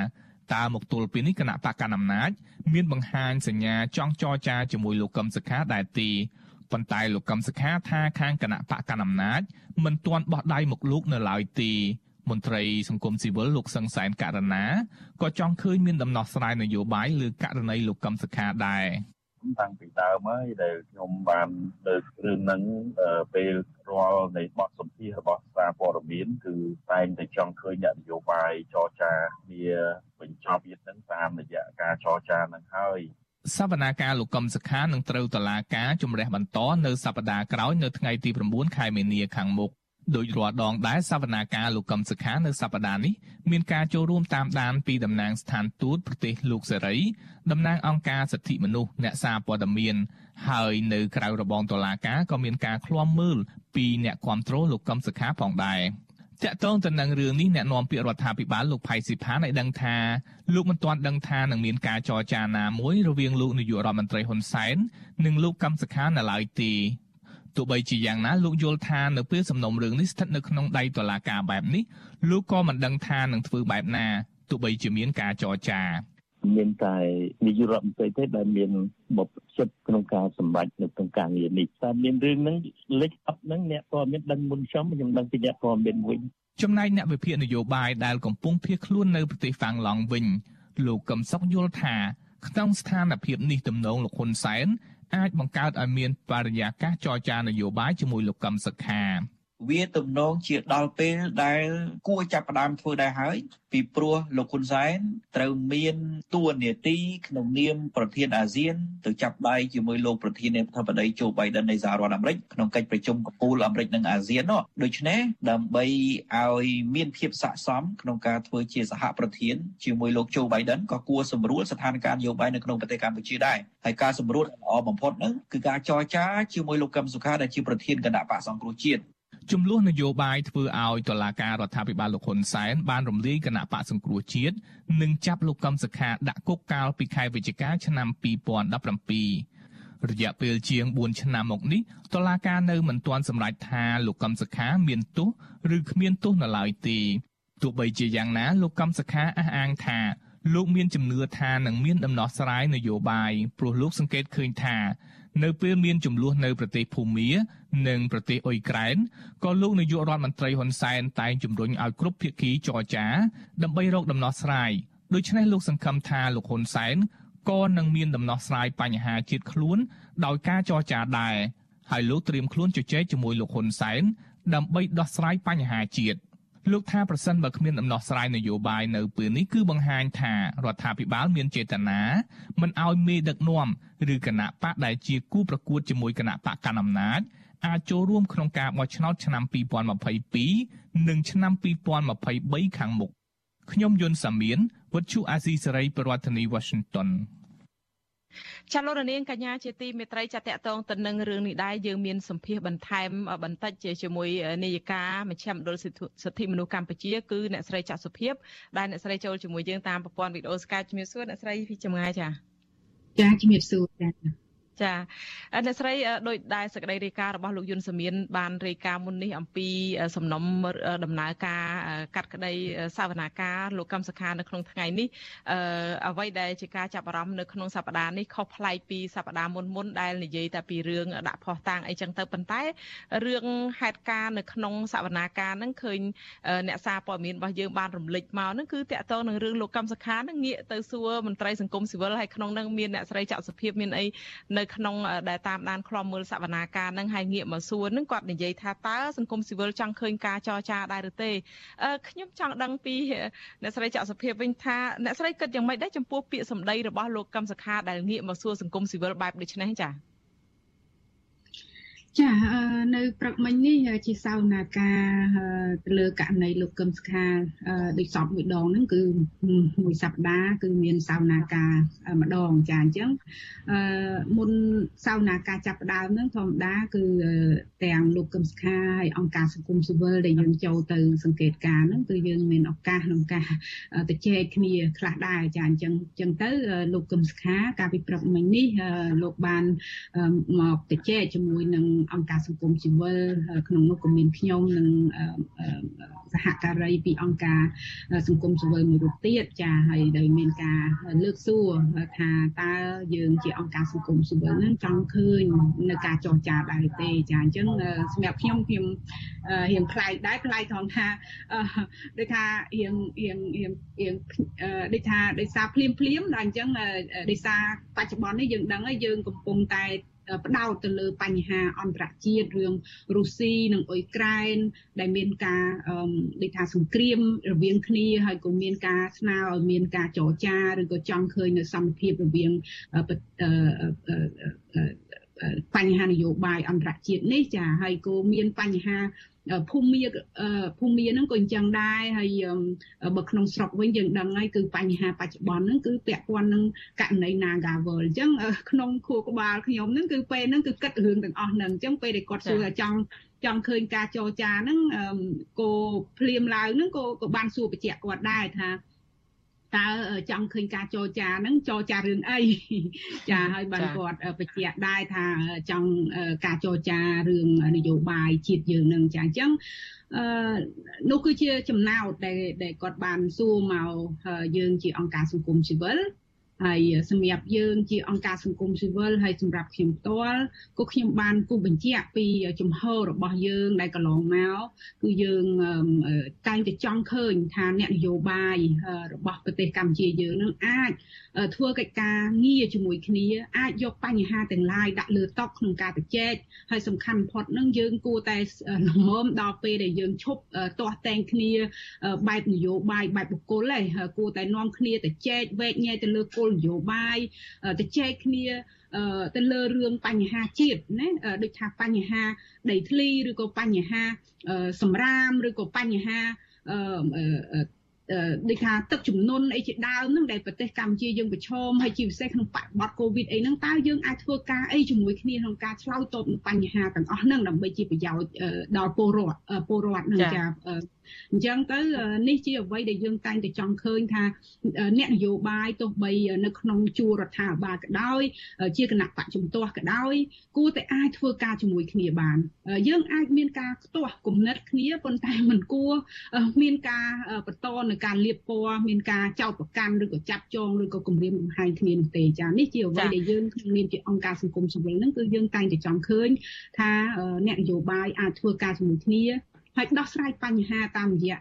តើមកទល់ពេលនេះគណៈបកកណ្ដាលអំណាចមានបង្ហាញសញ្ញាចង់ចរចាជាមួយលោកកឹមសុខាដែរទេប៉ុន្តែលោកកឹមសុខាថាខាងគណៈបកកណ្ដាលអំណាចមិនទាន់បោះដៃមកលោកនៅឡើយទេមន្ត្រីសង្គមស៊ីវិលលោកសឹងសែនករណាក៏ចង់ឃើញមានដំណោះស្រាយនយោបាយលើករណីលោកកឹមសុខាដែរ តាំងពីដើមហើយដែលខ្ញុំបានលើករឿងហ្នឹងពេលរាល់នៃបទសម្ភាសរបស់សារព័ត៌មានគឺតែងតែចង់ឃើញអ្នកនយោបាយចរចាគ្នាបញ្ចប់វាហ្នឹងតាមរយៈការចរចាហ្នឹងហើយសវនាការលោកកឹមសុខានឹងត្រូវតឡាការជំរះបន្តនៅសប្តាហ៍ក្រោយនៅថ្ងៃទី9ខែមេនាខាងមុខ ដោយរាល់ដងដែរសវនាការលោកកឹមសុខានៅសប្តាហ៍នេះមានការចូលរួមតាមដានពីតំណាងស្ថានទូតប្រទេសលោកសេរីតំណាងអង្គការសិទ្ធិមនុស្សអ្នកសារព័ត៌មានហើយនៅក្រៅរបងតុលាការក៏មានការឃ្លាំមើលពីអ្នកគ្រប់គ្រងលោកកឹមសុខាផងដែរតាក់ទងទៅនឹងរឿងនេះអ្នកនាំពាក្យរដ្ឋាភិបាលលោកផៃស៊ីផានឲ្យដឹងថាលោកមិនទាន់ដឹងថានឹងមានការចរចាណាមួយរវាងលោកនាយករដ្ឋមន្ត្រីហ៊ុនសែននិងលោកកឹមសុខានៅឡើយទេ ទោះបីជាយ៉ាងណាលោកយល់ថានៅពេលសំណុំរឿងនេះស្ថិតនៅក្នុងដៃតុលាការបែបនេះលោកក៏មិនដឹងថានឹងធ្វើបែបណាទោះបីជាមានការចរចាមានតែនាយករដ្ឋមន្ត្រីទេដែលមានបបសិទ្ធក្នុងការសម្រេចនៅក្នុងការងារនេះតែមានរឿងហ្នឹងលេខអប់ហ្នឹងអ្នកព័ត៌មានដឹងមុនខ្ញុំខ្ញុំដឹងពីអ្នកព័ត៌មានមួយចំណែកអ្នកវិភាគនយោបាយដែលកំពុងភៀសខ្លួននៅប្រទេសហ្វាំងឡង់វិញលោកកឹមសុខយល់ថាក្នុងស្ថានភាពនេះទំនងលោកហ៊ុនសែន អាចបង្កើតឲ្យមានបរិយាកាសចរចានយោបាយជាមួយលោកកឹមសុខា វាទំនងជាដល់ពេលដែលគួរចាប់ផ្ដើមធ្វើដែរហើយ ពីព្រោះលោកហ៊ុនសែនត្រូវមានតួនាទីក្នុងនាមប្រធានអាស៊ានទៅចាប់ដៃជាមួយលោកប្រធានាធិបតីโจ Biden នៃសហរដ្ឋអាមេរិកក្នុងកិច្ចប្រជុំកំពូលអាមេរិកនិងអាស៊ាននោះដូច្នេះដើម្បីឲ្យមានភាពស័ក្តិសមក្នុងការធ្វើជាសហប្រធានជាមួយលោកโจ Biden ក៏គួរសម្រួលស្ថានភាពនយោបាយនៅក្នុងប្រទេសកម្ពុជាដែរហើយការសម្រួលល្អបំផុតនោះគឺការចរចាជាមួយលោកកឹមសុខាដែលជាប្រធានគណៈបកសង្គ្រោះជាតិ ចំនួននយោបាយធ្វើឲ្យតុលាការរដ្ឋាភិបាលលោកហ៊ុនសែនបានរំលាយគណៈបកសង្គ្រោះជាតិនិងចាប់លោកកឹមសុខាដាក់គុកកាលពីខែវិច្ឆិកាឆ្នាំ2017រយៈពេលជាង4ឆ្នាំមកនេះតុលាការនៅមិនទាន់សម្រេចថាលោកកឹមសុខាមានទោសឬគ្មានទោសនៅឡើយទេទោះបីជាយ៉ាងណាលោកកឹមសុខាអះអាងថាលោកមានជំនឿថានឹងមានដំណោះស្រាយនយោបាយព្រោះលោកសង្កេតឃើញថា នៅពេលមានចំនួននៅប្រទេសភូមា និងប្រទេសអ៊ុយក្រែនក៏លោកនាយករដ្ឋមន្ត្រីហ៊ុនសែនតែងជំរុញឲ្យគ្រប់ភាគីចរចា ដើម្បីរកដំណោះស្រាយដូច្នេះលោកសង្ឃឹមថាលោកហ៊ុនសែនក៏នឹងមានដំណោះស្រាយបញ្ហាជាតិខ្លួន ដោយការចរចាដែរហើយលោកត្រៀមខ្លួនជជែកជាមួយលោកហ៊ុនសែនដើម្បីដោះស្រាយបញ្ហាជាតិ លោកថាប្រសិនបើគ្មានដំណោះស្រាយនយោបាយនៅពេលនេះគឺបង្ហាញថារដ្ឋាភិបាលមានចេតនាមិនឲ្យមេដឹកនាំឬគណៈបកដែលជាគូប្រកួតជាមួយគណៈបកកណ្ដាលអំណាចអាចចូលរួមក្នុងការបោះឆ្នោតឆ្នាំ2022និងឆ្នាំ2023ខាងមុខខ្ញុំយុនសាមៀនវុទ្ធុអាស៊ីសេរីប្រធានាធិបតី Washington ចាលោករនាងកញ្ញាជាទីមេត្រីចាតកតងទៅនឹងរឿងនេះដែរយើងមានសម្ភារបន្ថែមបន្តិចជាមួយនាយិកាមជ្ឈមណ្ឌលសិទ្ធិមនុស្សកម្ពុជាគឺអ្នកស្រីចាក់សុភាពដែលអ្នកស្រីចូលជាមួយយើងតាមប្រព័ន្ធវីដេអូ Skype ជំរាបសួរអ្នកស្រីពីចម្ងាយចាចាជំរាបសួរចា ចាអ្នកស្រីដោយដែលសក្តីរាយការណ៍របស់លោកយុនសមៀនបានរាយការណ៍មុននេះអំពីសំណុំដំណើរការកាត់ក្តីសវនាការលោកកម្មសខានៅក្នុងថ្ងៃនេះអ្វីដែលជាការចាប់អារម្មណ៍នៅក្នុងសប្តាហ៍នេះខុសប្លែកពីសប្តាហ៍មុនមុនដែលនិយាយតែពីរឿងដាក់ផោះតាំងអីចឹងទៅប៉ុន្តែរឿងហេតុការណ៍នៅក្នុងសវនាការហ្នឹងឃើញអ្នកសារព័ត៌មានរបស់យើងបានរំលេចមកហ្នឹងគឺតកតងនឹងរឿងលោកកម្មសខាហ្នឹងងាកទៅសួរមន្ត្រីសង្គមស៊ីវិលហើយក្នុងហ្នឹងមានអ្នកស្រីចាក់សុភាពមានអីនៅក្នុងដែលតាមដានខ្លំមើលសវនាការនឹងហើយងាកមកសួរនឹងគាត់និយាយថាតើសង្គមស៊ីវិលចង់ឃើញការចរចាដែរឬទេខ្ញុំចង់ដឹងពីអ្នកស្រីច័កសុភាពវិញថាអ្នកស្រីគិតយ៉ាងម៉េចដែរចំពោះពាក្យសម្ដីរបស់លោកកឹមសុខាដែលងាកមកសួរសង្គមស៊ីវិលបែបដូចនេះចា៎ ចានៅព្រឹកមិញនេះជាសវនាការទៅលើករណីលោកកឹមសុខាដូចសពមួយដងហ្នឹងគឺមួយសប្តាហ៍គឺមានសវនាការម្ដងចាអញ្ចឹងអឺមុនសវនាការចាប់ផ្ដើមហ្នឹងធម្មតាគឺទាំងលោកកឹមសុខាហើយអង្គការសង្គមស៊ីវិលដែលយើងចូលទៅសង្កេតការណ៍ហ្នឹងគឺយើងមានឱកាសក្នុងការទៅជែកគ្នាខ្លះដែរចាអញ្ចឹងអញ្ចឹងទៅលោកកឹមសុខាកាលពីព្រឹកមិញនេះលោកបានមកទៅជែកជាមួយនឹងអង្គការសង្គមស៊ីវិលក្នុងនោះក៏មានខ្ញុំនិងសហការីពីអង្គការសង្គមស៊ីវិលមួយរូបទៀតចាហើយដោយមានការលើកសួរថាតើយើងជាអង្គការសង្គមស៊ីវិលហ្នឹងចង់ឃើញនៅការចរចាដែរទេចាអញ្ចឹងសម្រាប់ខ្ញុំខ្ញុំរៀងប្លែកដែរប្លែកត្រង់ថាដូចថារៀងរៀងរៀងរៀងដូចថាដោយសារភ្លាមភ្លាមដល់អញ្ចឹងដោយសារបច្ចុប្បន្ននេះយើងដឹងហើយយើងកំពុងតែ ផ្ដោតទៅលើបញ្ហាអន្តរជាតិរឿងរុស្ស៊ីនិងអ៊ុយក្រែន ដែលមានការដូចថាសង្គ្រាមរវាងគ្នាហើយក៏មានការស្នើឲ្យមានការចរចាឬក៏ចង់ឃើញនៅសន្តិភាពរវាង បញ្ហានយោបាយអន្តរជាតិនេះចាហើយក៏មានបញ្ហាភូមិភូមិហ្នឹងក៏អញ្ចឹងដែរហើយបើក្នុងស្រុកវិញយើងដឹងហើយគឺបញ្ហាបច្ចុប្បន្នហ្នឹងគឺពាក់ព័ន្ធនឹងករណី Nagawal អញ្ចឹងក្នុងខួរក្បាលខ្ញុំហ្នឹងគឺពេលហ្នឹងគឺគិតរឿងទាំងអស់ហ្នឹងអញ្ចឹងពេលដែលគាត់សួរចង់ចង់ឃើញការចរចាហ្នឹងគោភ្លាមឡើងហ្នឹងក៏ក៏បានសួរបញ្ជាក់គាត់ដែរថា តើចង់ឃើញការចរចាហ្នឹងចរចារឿងអីចាហើយបានគាត់បញ្ជាក់ដែរថាចង់ការចរចារឿងនយោបាយជាតិយើងហ្នឹងចាអញ្ចឹងអឺនោះគឺជាចំណោទដែលដែលគាត់បានសួរមកយើងជាអង្គការសង្គមស៊ីវិល ហើយសម្រាប់យើងជាអង្គការសង្គមស៊ីវិលហើយសម្រាប់ខ្ញុំផ្ទាល់ក៏ខ្ញុំបានគូបញ្ជាក់ពីជំហររបស់យើងដែលកន្លងមកគឺយើងតែងតែចង់ឃើញថាអ្នកនយោបាយរបស់ប្រទេសកម្ពុជាយើងនឹងអាចធ្វើកិច្ចការងារជាមួយគ្នា អាចយកបញ្ហាទាំងឡាយដាក់លើតុក្នុងការជជែកហើយសំខាន់បំផុតនឹងយើងគួរតែលំមដល់ពេលដែលយើងឈប់ទាស់តែងគ្នាបែបនយោបាយបែបបុគ្គលឯងគួរតែនាំគ្នាទៅចែកវែកញែកទៅលើគោលនយោបាយទៅចែកគ្នាទៅលើរឿងបញ្ហាជាតិណាដូចថាបញ្ហាដីធ្លីឬក៏បញ្ហាសម្រាមឬក៏បញ្ហាដូចថាទឹកចំនួនអីជាដើមហ្នឹងដែលប្រទេសកម្ពុជាយើងប្រឈមហើយជាពិសេសក្នុងបរិបទកូវីដអីហ្នឹងតើយើងអាចធ្វើការអីជាមួយគ្នាក្នុងការឆ្លើយតបនឹងបញ្ហាទាំងអស់ហ្នឹងដើម្បីជាប្រយោជន៍ដល់ពលរដ្ឋពលរដ្ឋហ្នឹងចា អញ្ចឹងទៅនេះជាអ្វីដែលយើងតែងតែចង់ឃើញថាអ្នកនយោបាយទោះបីនៅក្នុងជួររដ្ឋាភិបាលក៏ដោយ ជាគណៈបច្ចុប្បន្នក៏ដោយគួរតែអាចធ្វើការជាមួយគ្នាបាន យើងអាចមានការខ្ទាស់គំនិតគ្នាប៉ុន្តែមិនគួរមានការបន្តនៅការលៀបពណ៌មានការចោទប្រកាន់ឬក៏ចាប់ចងឬក៏គំរាមកំហែងគ្នានោះទេចានេះជាអ្វីដែលយើងមានជាអង្គការសង្គមស៊ីវិលហ្នឹងគឺយើងតែងតែចង់ឃើញថាអ្នកនយោបាយអាចធ្វើការជាមួយគ្នា ហើយដោះស្រាយបញ្ហាតាមរយៈ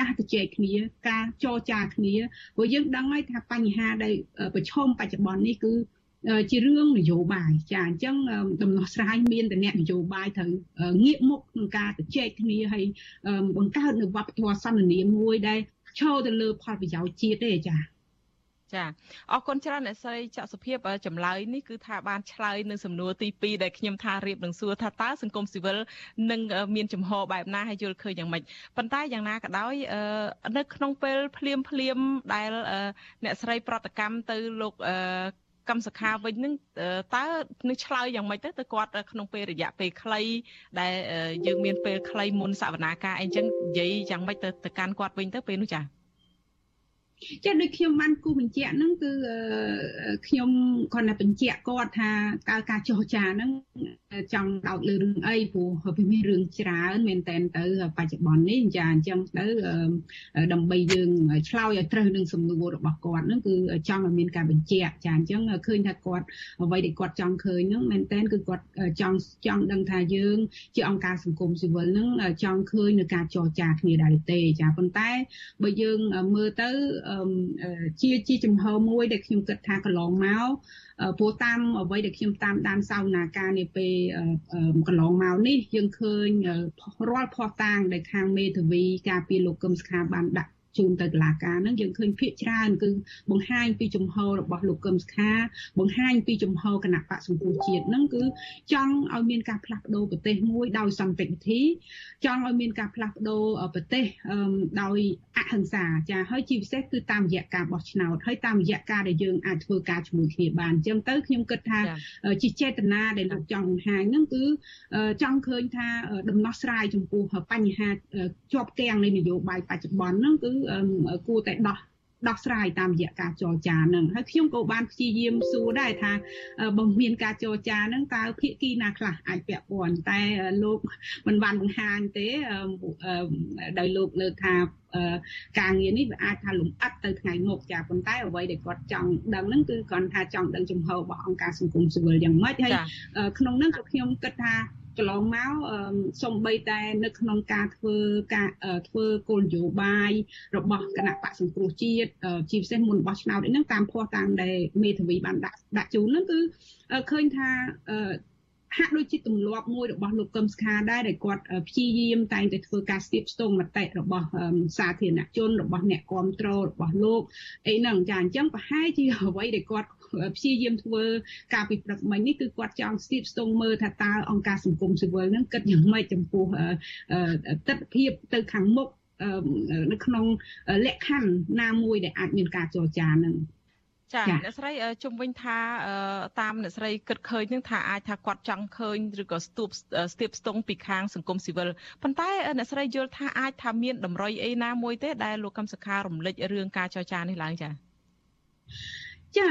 ការជជែកគ្នា ការចរចាគ្នាព្រោះយើងដឹងហើយថាបញ្ហាដែលប្រឈមបច្ចុប្បន្ននេះគឺជារឿងនយោបាយចាអញ្ចឹងដំណោះស្រាយមានតែអ្នកនយោបាយត្រូវងាកមុខក្នុងការជជែកគ្នាហើយបង្កើតនៅវប្បធម៌សន្តិនិកមួយដែលឈរទៅលើផលប្រយោជន៍ជាតិទេចា ចាអរគុណច្រើនអ្នកស្រីច័កសុភាព ចម្លើយនេះគឺថាបានឆ្លើយនៅសំណួរទី2ដែលខ្ញុំថារៀបនឹងសួរថាតើសង្គមស៊ីវិលនឹងមានចំហបែបណាហើយយល់ឃើញយ៉ាងម៉េចប៉ុន្តែយ៉ាងណាក៏ដោយនៅក្នុងពេលភ្លាមភ្លាមដែលអ្នកស្រីប្រតិកម្មទៅលោកកម្មសខាវិញនឹងតើនឹងឆ្លើយយ៉ាងម៉េចទៅទៅគាត់ក្នុងពេលរយៈពេលខ្លីដែលយើងមានពេលខ្លីមុនសវនាការអីចឹងនិយាយយ៉ាងម៉េចទៅទៅកាន់គាត់វិញទៅពេលនោះចា៎ ចាដូចខ្ញុំបានគូបញ្ជាក់ហ្នឹងគឺខ្ញុំគ្រាន់តែបញ្ជាក់គាត់ថាតើការចរចាហ្នឹងចង់ដោតលើរឿងអីព្រោះវាមានរឿងច្រើនមែនតែនទៅបច្ចុប្បន្ននេះចាអញ្ចឹងទៅដើម្បីយើងឆ្លើយឲ្យត្រូវនឹងសំណួររបស់គាត់ហ្នឹងគឺចង់ឲ្យមានការបញ្ជាក់ចាអញ្ចឹងឃើញថាគាត់អ្វីដែលគាត់ចង់ឃើញហ្នឹងមែនតែនគឺគាត់ចង់ចង់ដឹងថាយើង ជាអង្គការសង្គមស៊ីវិលហ្នឹងចង់ឃើញនៅការចរចាគ្នាដែរទេចាប៉ុន្តែបើយើងមើលទៅជាជាចំហមួយដែលខ្ញុំគិតថាកន្លងមកព្រោះតាមអ្វីដែលខ្ញុំតាមដានសវនាការនាពេលកន្លងមកនេះយើងឃើញរាល់ភ័ស្តុតាងដែលខាងមេធាវីការពីលោកកឹមសុខាបានដាក់ ជូនទៅតុលាការហ្នឹងយើងឃើញភាកច្រើនគឺបង្ហាញពីជំហររបស់លោកកឹមសុខា បង្ហាញពីជំហរគណៈបកសង្គ្រោះជាតិហ្នឹងគឺចង់ឲ្យមានការផ្លាស់ប្ដូរប្រទេសមួយដោយសន្តិវិធី ចង់ឲ្យមានការផ្លាស់ប្ដូរប្រទេសដោយអហិង្សាចាហើយជាពិសេសគឺតាមរយៈការបោះឆ្នោតហើយតាមរយៈការដែលយើងអាចធ្វើការជាមួយគ្នាបានអញ្ចឹងទៅខ្ញុំគិតថាជាចេតនាដែលលោកចង់បង្ហាញហ្នឹងគឺចង់ឃើញថាដំណោះស្រាយចំពោះបញ្ហាជាប់គាំងនៃនយោបាយបច្ចុប្បន្នហ្នឹងគឺគួរតែដោះដោះស្រាយតាមរយៈការចរចានឹងហើយខ្ញុំក៏បានព្យាយាមសួរដែរថាបើមានការចរចានឹងតើភាគីណាខ្លះអាចពាក់ព័ន្ធតែលោកមិនបានបង្ហាញទេដោយលោកលើកថាការងារនេះវាអាចថាលំអិតទៅថ្ងៃមុខចាប៉ុន្តែអ្វីដែលគាត់ចង់ដឹងហ្នឹងគឺគាត់ថាចង់ដឹងចំហរបស់អង្គការសង្គមស៊ីវិលយ៉ាងម៉េចហើយក្នុងហ្នឹងក៏ខ្ញុំគិតថា កន្លងមកសំបីតែនៅក្នុងការធ្វើការធ្វើគោលនយោបាយរបស់គណៈបកសង្គ្រោះជាតិជាពិសេសមុនបោះឆ្នោតនេះហ្នឹងតាមភ័ស្តុតាងដែលមេធាវីបានដាក់ដាក់ជូនហ្នឹងគឺឃើញថា ហាក់ដូចជាទម្លាប់មួយរបស់លោកកឹមសុខាដែរដែលគាត់ព្យាយាមតែងតែធ្វើការស្ទាបស្ទង់មតិរបស់សាធារណជនរបស់អ្នកគ្រប់គ្រងរបស់លោកអីហ្នឹងចាអញ្ចឹងប្រហែលជាអ្វីដែលគាត់ព្យាយាមធ្វើការពិព្រឹកមិញនេះគឺគាត់ចង់ស្ទាបស្ទង់មើលថាតើអង្គការសង្គមស៊ីវិលហ្នឹងគិតយ៉ាងម៉េចចំពោះទស្សនវិជ្ជាទៅខាងមុខនៅក្នុងលក្ខខណ្ឌណាមួយដែលអាចមានការចរចាហ្នឹង ចាអ្នកស្រីជុំវិញថាតាមអ្នកស្រីគិតឃើញនឹងថាអាចថាគាត់ចង់ឃើញឬក៏ស្ទួបស្ទាបស្ទង់ពីខាងសង្គមស៊ីវិលប៉ុន្តែអ្នកស្រីយល់ថាអាចថាមានតម្រុយអីណាមួយទេដែលលោកកឹមសុខារំលេចរឿងការចរចានេះឡើងចា ចា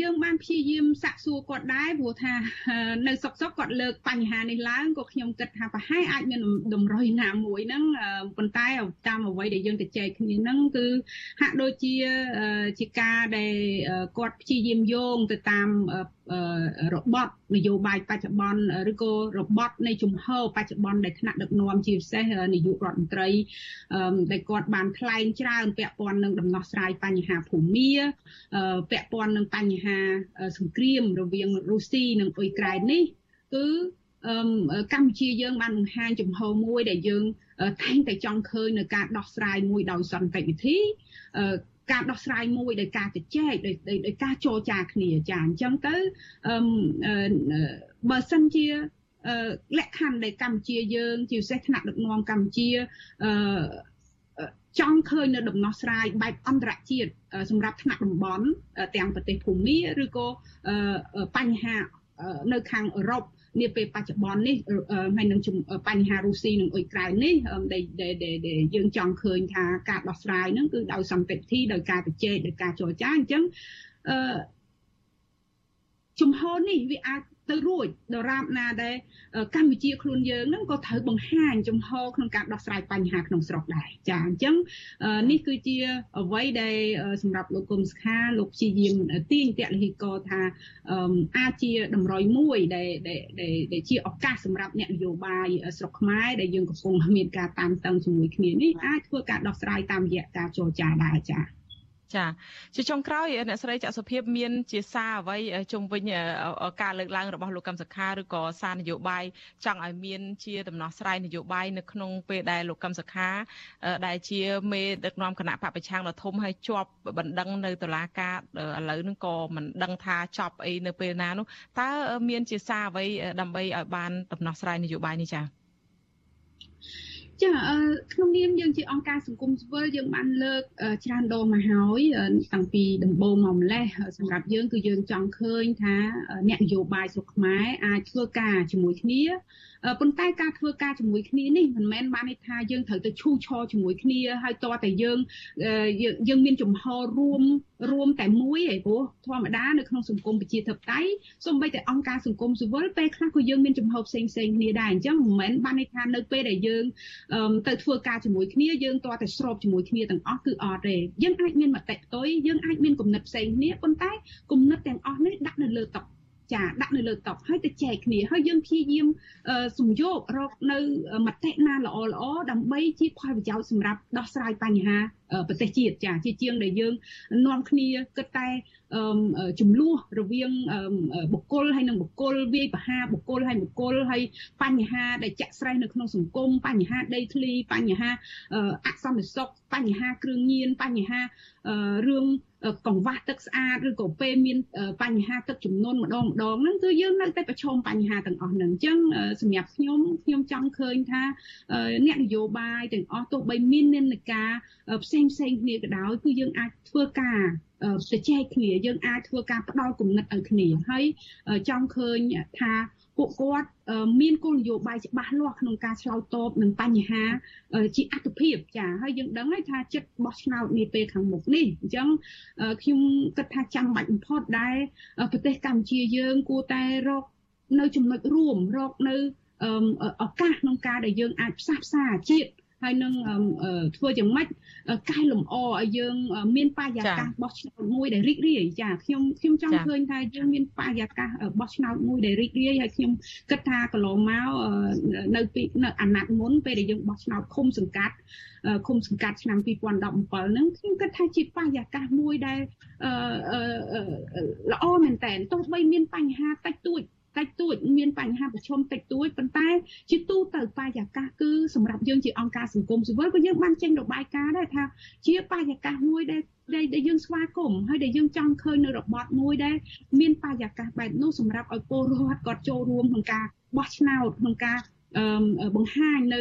យើងបានព្យាយាមសាកសួរគាត់ដែរព្រោះថានៅសុកសុកគាត់លើកបញ្ហានេះឡើងក៏ខ្ញុំគិតថាប្រហែលអាចមានតម្រុយណាមួយហ្នឹងប៉ុន្តែតាមអ្វីដែលយើងទៅចែកគ្នាហ្នឹងគឺហាក់ដូចជាជាការដែលគាត់ព្យាយាមយោងទៅតាមរបត់នយោបាយបច្ចុប្បន្នឬក៏របត់នៃជំហរបច្ចុប្បន្នដែលថ្នាក់ដឹកនាំជាពិសេសនាយករដ្ឋមន្ត្រីដែលគាត់បានថ្លែងច្រើនពាក់ព័ន្ធនឹងដំណោះស្រាយបញ្ហាភូមាពាក់ព័ន្ធនឹងបញ្ហាសង្គ្រាមរវាងរុស្ស៊ីនិងអ៊ុយក្រែននេះគឺកម្ពុជាយើងបានបង្ហាញចំហមួយដែលយើងតែងតែចង់ឃើញនៅការដោះស្រាយមួយដោយសន្តិវិធី ការដោះស្រាយមួយដោយការជជែកដោយការចរចាគ្នាចាអញ្ចឹងទៅបើសិនជាលក្ខខណ្ឌដែលកម្ពុជាយើងជាពិសេសថ្នាក់ដឹកនាំកម្ពុជាអឺចង់ឃើញនៅដំណោះស្រាយបែបអន្តរជាតិសម្រាប់ថ្នាក់តំបន់ទាំងប្រទេសភូមាឬក៏បញ្ហានៅខាងអឺរ៉ុប នាពេលបច្ចុប្បន្ននេះហើយនឹងបញ្ហារុស្ស៊ីនិងអ៊ុយក្រែននេះដែលយើងចង់ឃើញថាការដោះស្រាយហ្នឹងគឺដោយសន្តិវិធីដោយការជជែកដោយការចរចាអញ្ចឹងអឺជំហរនេះវាអាច ទៅរួចដរាបណាដែលកម្ពុជាខ្លួនយើងហ្នឹងក៏ត្រូវបង្ហាញចំហក្នុងការដោះស្រាយបញ្ហាក្នុងស្រុកដែរចាអញ្ចឹងនេះគឺជាអ្វីដែលសម្រាប់លោកគុំសខាលោកព្យាយាមទាញតលហិកថាអាចជាតម្រុយមួយដែលដែលជាឱកាសសម្រាប់អ្នកនយោបាយស្រុកខ្មែរដែលយើងកំពុងមានការតាមតឹងជាមួយគ្នានេះអាចធ្វើការដោះស្រាយតាមរយៈការចរចាដែរចា៎ ចាជាចុងក្រោយអ្នកស្រីច័ន្ទសុភាពមាន ជាសារអ្វីជុំវិញការលើកឡើងរបស់លោកកឹមសុខាឬក៏សារនយោបាយចង់ឲ្យមានជាដំណោះស្រាយនយោបាយនៅក្នុងពេលដែលលោកកឹមសុខា ដែលជាមេដឹកនាំគណៈបពប្រឆាំងដ៏ធំហើយជាប់បណ្ដឹងនៅតុលាការឥឡូវហ្នឹងក៏មិនដឹងថាចប់អីនៅពេលណានោះតើមានជាសារអ្វីដើម្បីឲ្យបានដំណោះស្រាយនយោបាយនេះចា៎ ចាក្នុងនាមយើងជាអង្គការសង្គមស៊ីវិលយើងបានលើកច្រើនដងមកហើយតាំងពីដំបូងមកម្លេះសម្រាប់យើងគឺយើងចង់ឃើញថាអ្នកនយោបាយស្រុកខ្មែរអាចធ្វើការជាមួយគ្នា ប៉ុន្តែការធ្វើការជាមួយគ្នានេះមិនមែនបានន័យថាយើងត្រូវទៅឈូសឆរជាមួយគ្នាហើយតតែយើងយើងមានចំហរួមរួមតែមួយឯព្រោះធម្មតានៅក្នុងសង្គមប្រជាធិបតេយ្យសូម្បីតែអង្គការសង្គមស៊ីវិលពេលខ្លះក៏យើងមានចំហផ្សេងផ្សេងគ្នាដែរអញ្ចឹងមិនមែនបានន័យថានៅពេលដែលយើងទៅធ្វើការជាមួយគ្នាយើងតតែស្របជាមួយគ្នាទាំងអស់គឺអត់ទេយើងអាចមានមតិផ្ទុយយើងអាចមានគំនិតផ្សេងគ្នាប៉ុន្តែគំនិតទាំងអស់នេះដាក់នៅលើតុ ចាដាក់នៅលើតុហើយទៅចែកគ្នាហើយយើងព្យាយាមសំយោគរកនៅមតិណាល្អល្អដើម្បីជាផលប្រយោជន៍សម្រាប់ដោះស្រាយបញ្ហាប្រទេសជាតិចាជាជាងដែលយើងនាំគ្នាគិតតែចំនួនរវាងបុគ្គលហើយនិងបុគ្គលវាយប្រហារបុគ្គលហើយបុគ្គលហើយបញ្ហាដែលចាក់ស្រេះនៅក្នុងសង្គមបញ្ហាដីធ្លីបញ្ហាអសន្តិសុខបញ្ហាគ្រឿងញៀនបញ្ហារឿង កង្វះទឹកស្អាតឬក៏ពេលមានបញ្ហាទឹកចំនួនម្ដងម្ដងហ្នឹងគឺយើងនៅតែប្រឈមបញ្ហាទាំងអស់ហ្នឹងអញ្ចឹងសម្រាប់ខ្ញុំខ្ញុំចង់ឃើញថាអ្នកនយោបាយទាំងអស់ទោះបីមាននិន្នាការផ្សេងផ្សេងគ្នាក៏ដោយគឺយើងអាចធ្វើការ ជជែកគ្នាយើងអាចធ្វើការផ្ដល់គំនិតឲ្យគ្នាហើយចង់ឃើញថាពួកគាត់មានគោលនយោបាយច្បាស់លាស់ក្នុងការឆ្លើយតបនឹងបញ្ហាជាអត្ថភាពចាហើយយើងដឹងហើយថាចិត្តបោះឆ្នោតនាពេលខាងមុខនេះអញ្ចឹងខ្ញុំគិតថាចាំបាច់បំផុតដែលប្រទេសកម្ពុជាយើងគួរតែរកនៅចំណុចរួមរកនៅឱកាសក្នុងការដែលយើងអាចផ្សះផ្សាជាតិ ហើយនឹងធ្វើយ៉ាងម៉េចកែលម្អឲ្យយើងមានបរិយាកាសបោះឆ្នោតមួយដែលរីករាយចាខ្ញុំខ្ញុំចង់ឃើញថាយើងមានបរិយាកាសបោះឆ្នោតមួយដែលរីករាយហើយខ្ញុំគិតថាកន្លងមកនៅពីនៅអាណត្តិមុនពេលដែលយើងបោះឆ្នោតឃុំសង្កាត់ឃុំសង្កាត់ឆ្នាំ2017ហ្នឹងខ្ញុំគិតថាជាបរិយាកាសមួយដែលល្អមែនតើទោះបីមានបញ្ហាតិចតួច តិចតួចមានបញ្ហាប្រឈមតិចតួចប៉ុន្តែជាទូទៅបរិយាកាសគឺសម្រាប់យើងជាអង្គការសង្គមស៊ីវិលក៏យើងបានចេញរបាយការណ៍ដែរថាជាបរិយាកាសមួយដែលដែលយើងស្វាគមន៍ហើយដែលយើងចង់ឃើញនៅរបបមួយដែលមានបរិយាកាសបែបនោះសម្រាប់ឲ្យពលរដ្ឋគាត់ចូលរួមក្នុងការបោះឆ្នោតក្នុងការបង្ហាញនៅ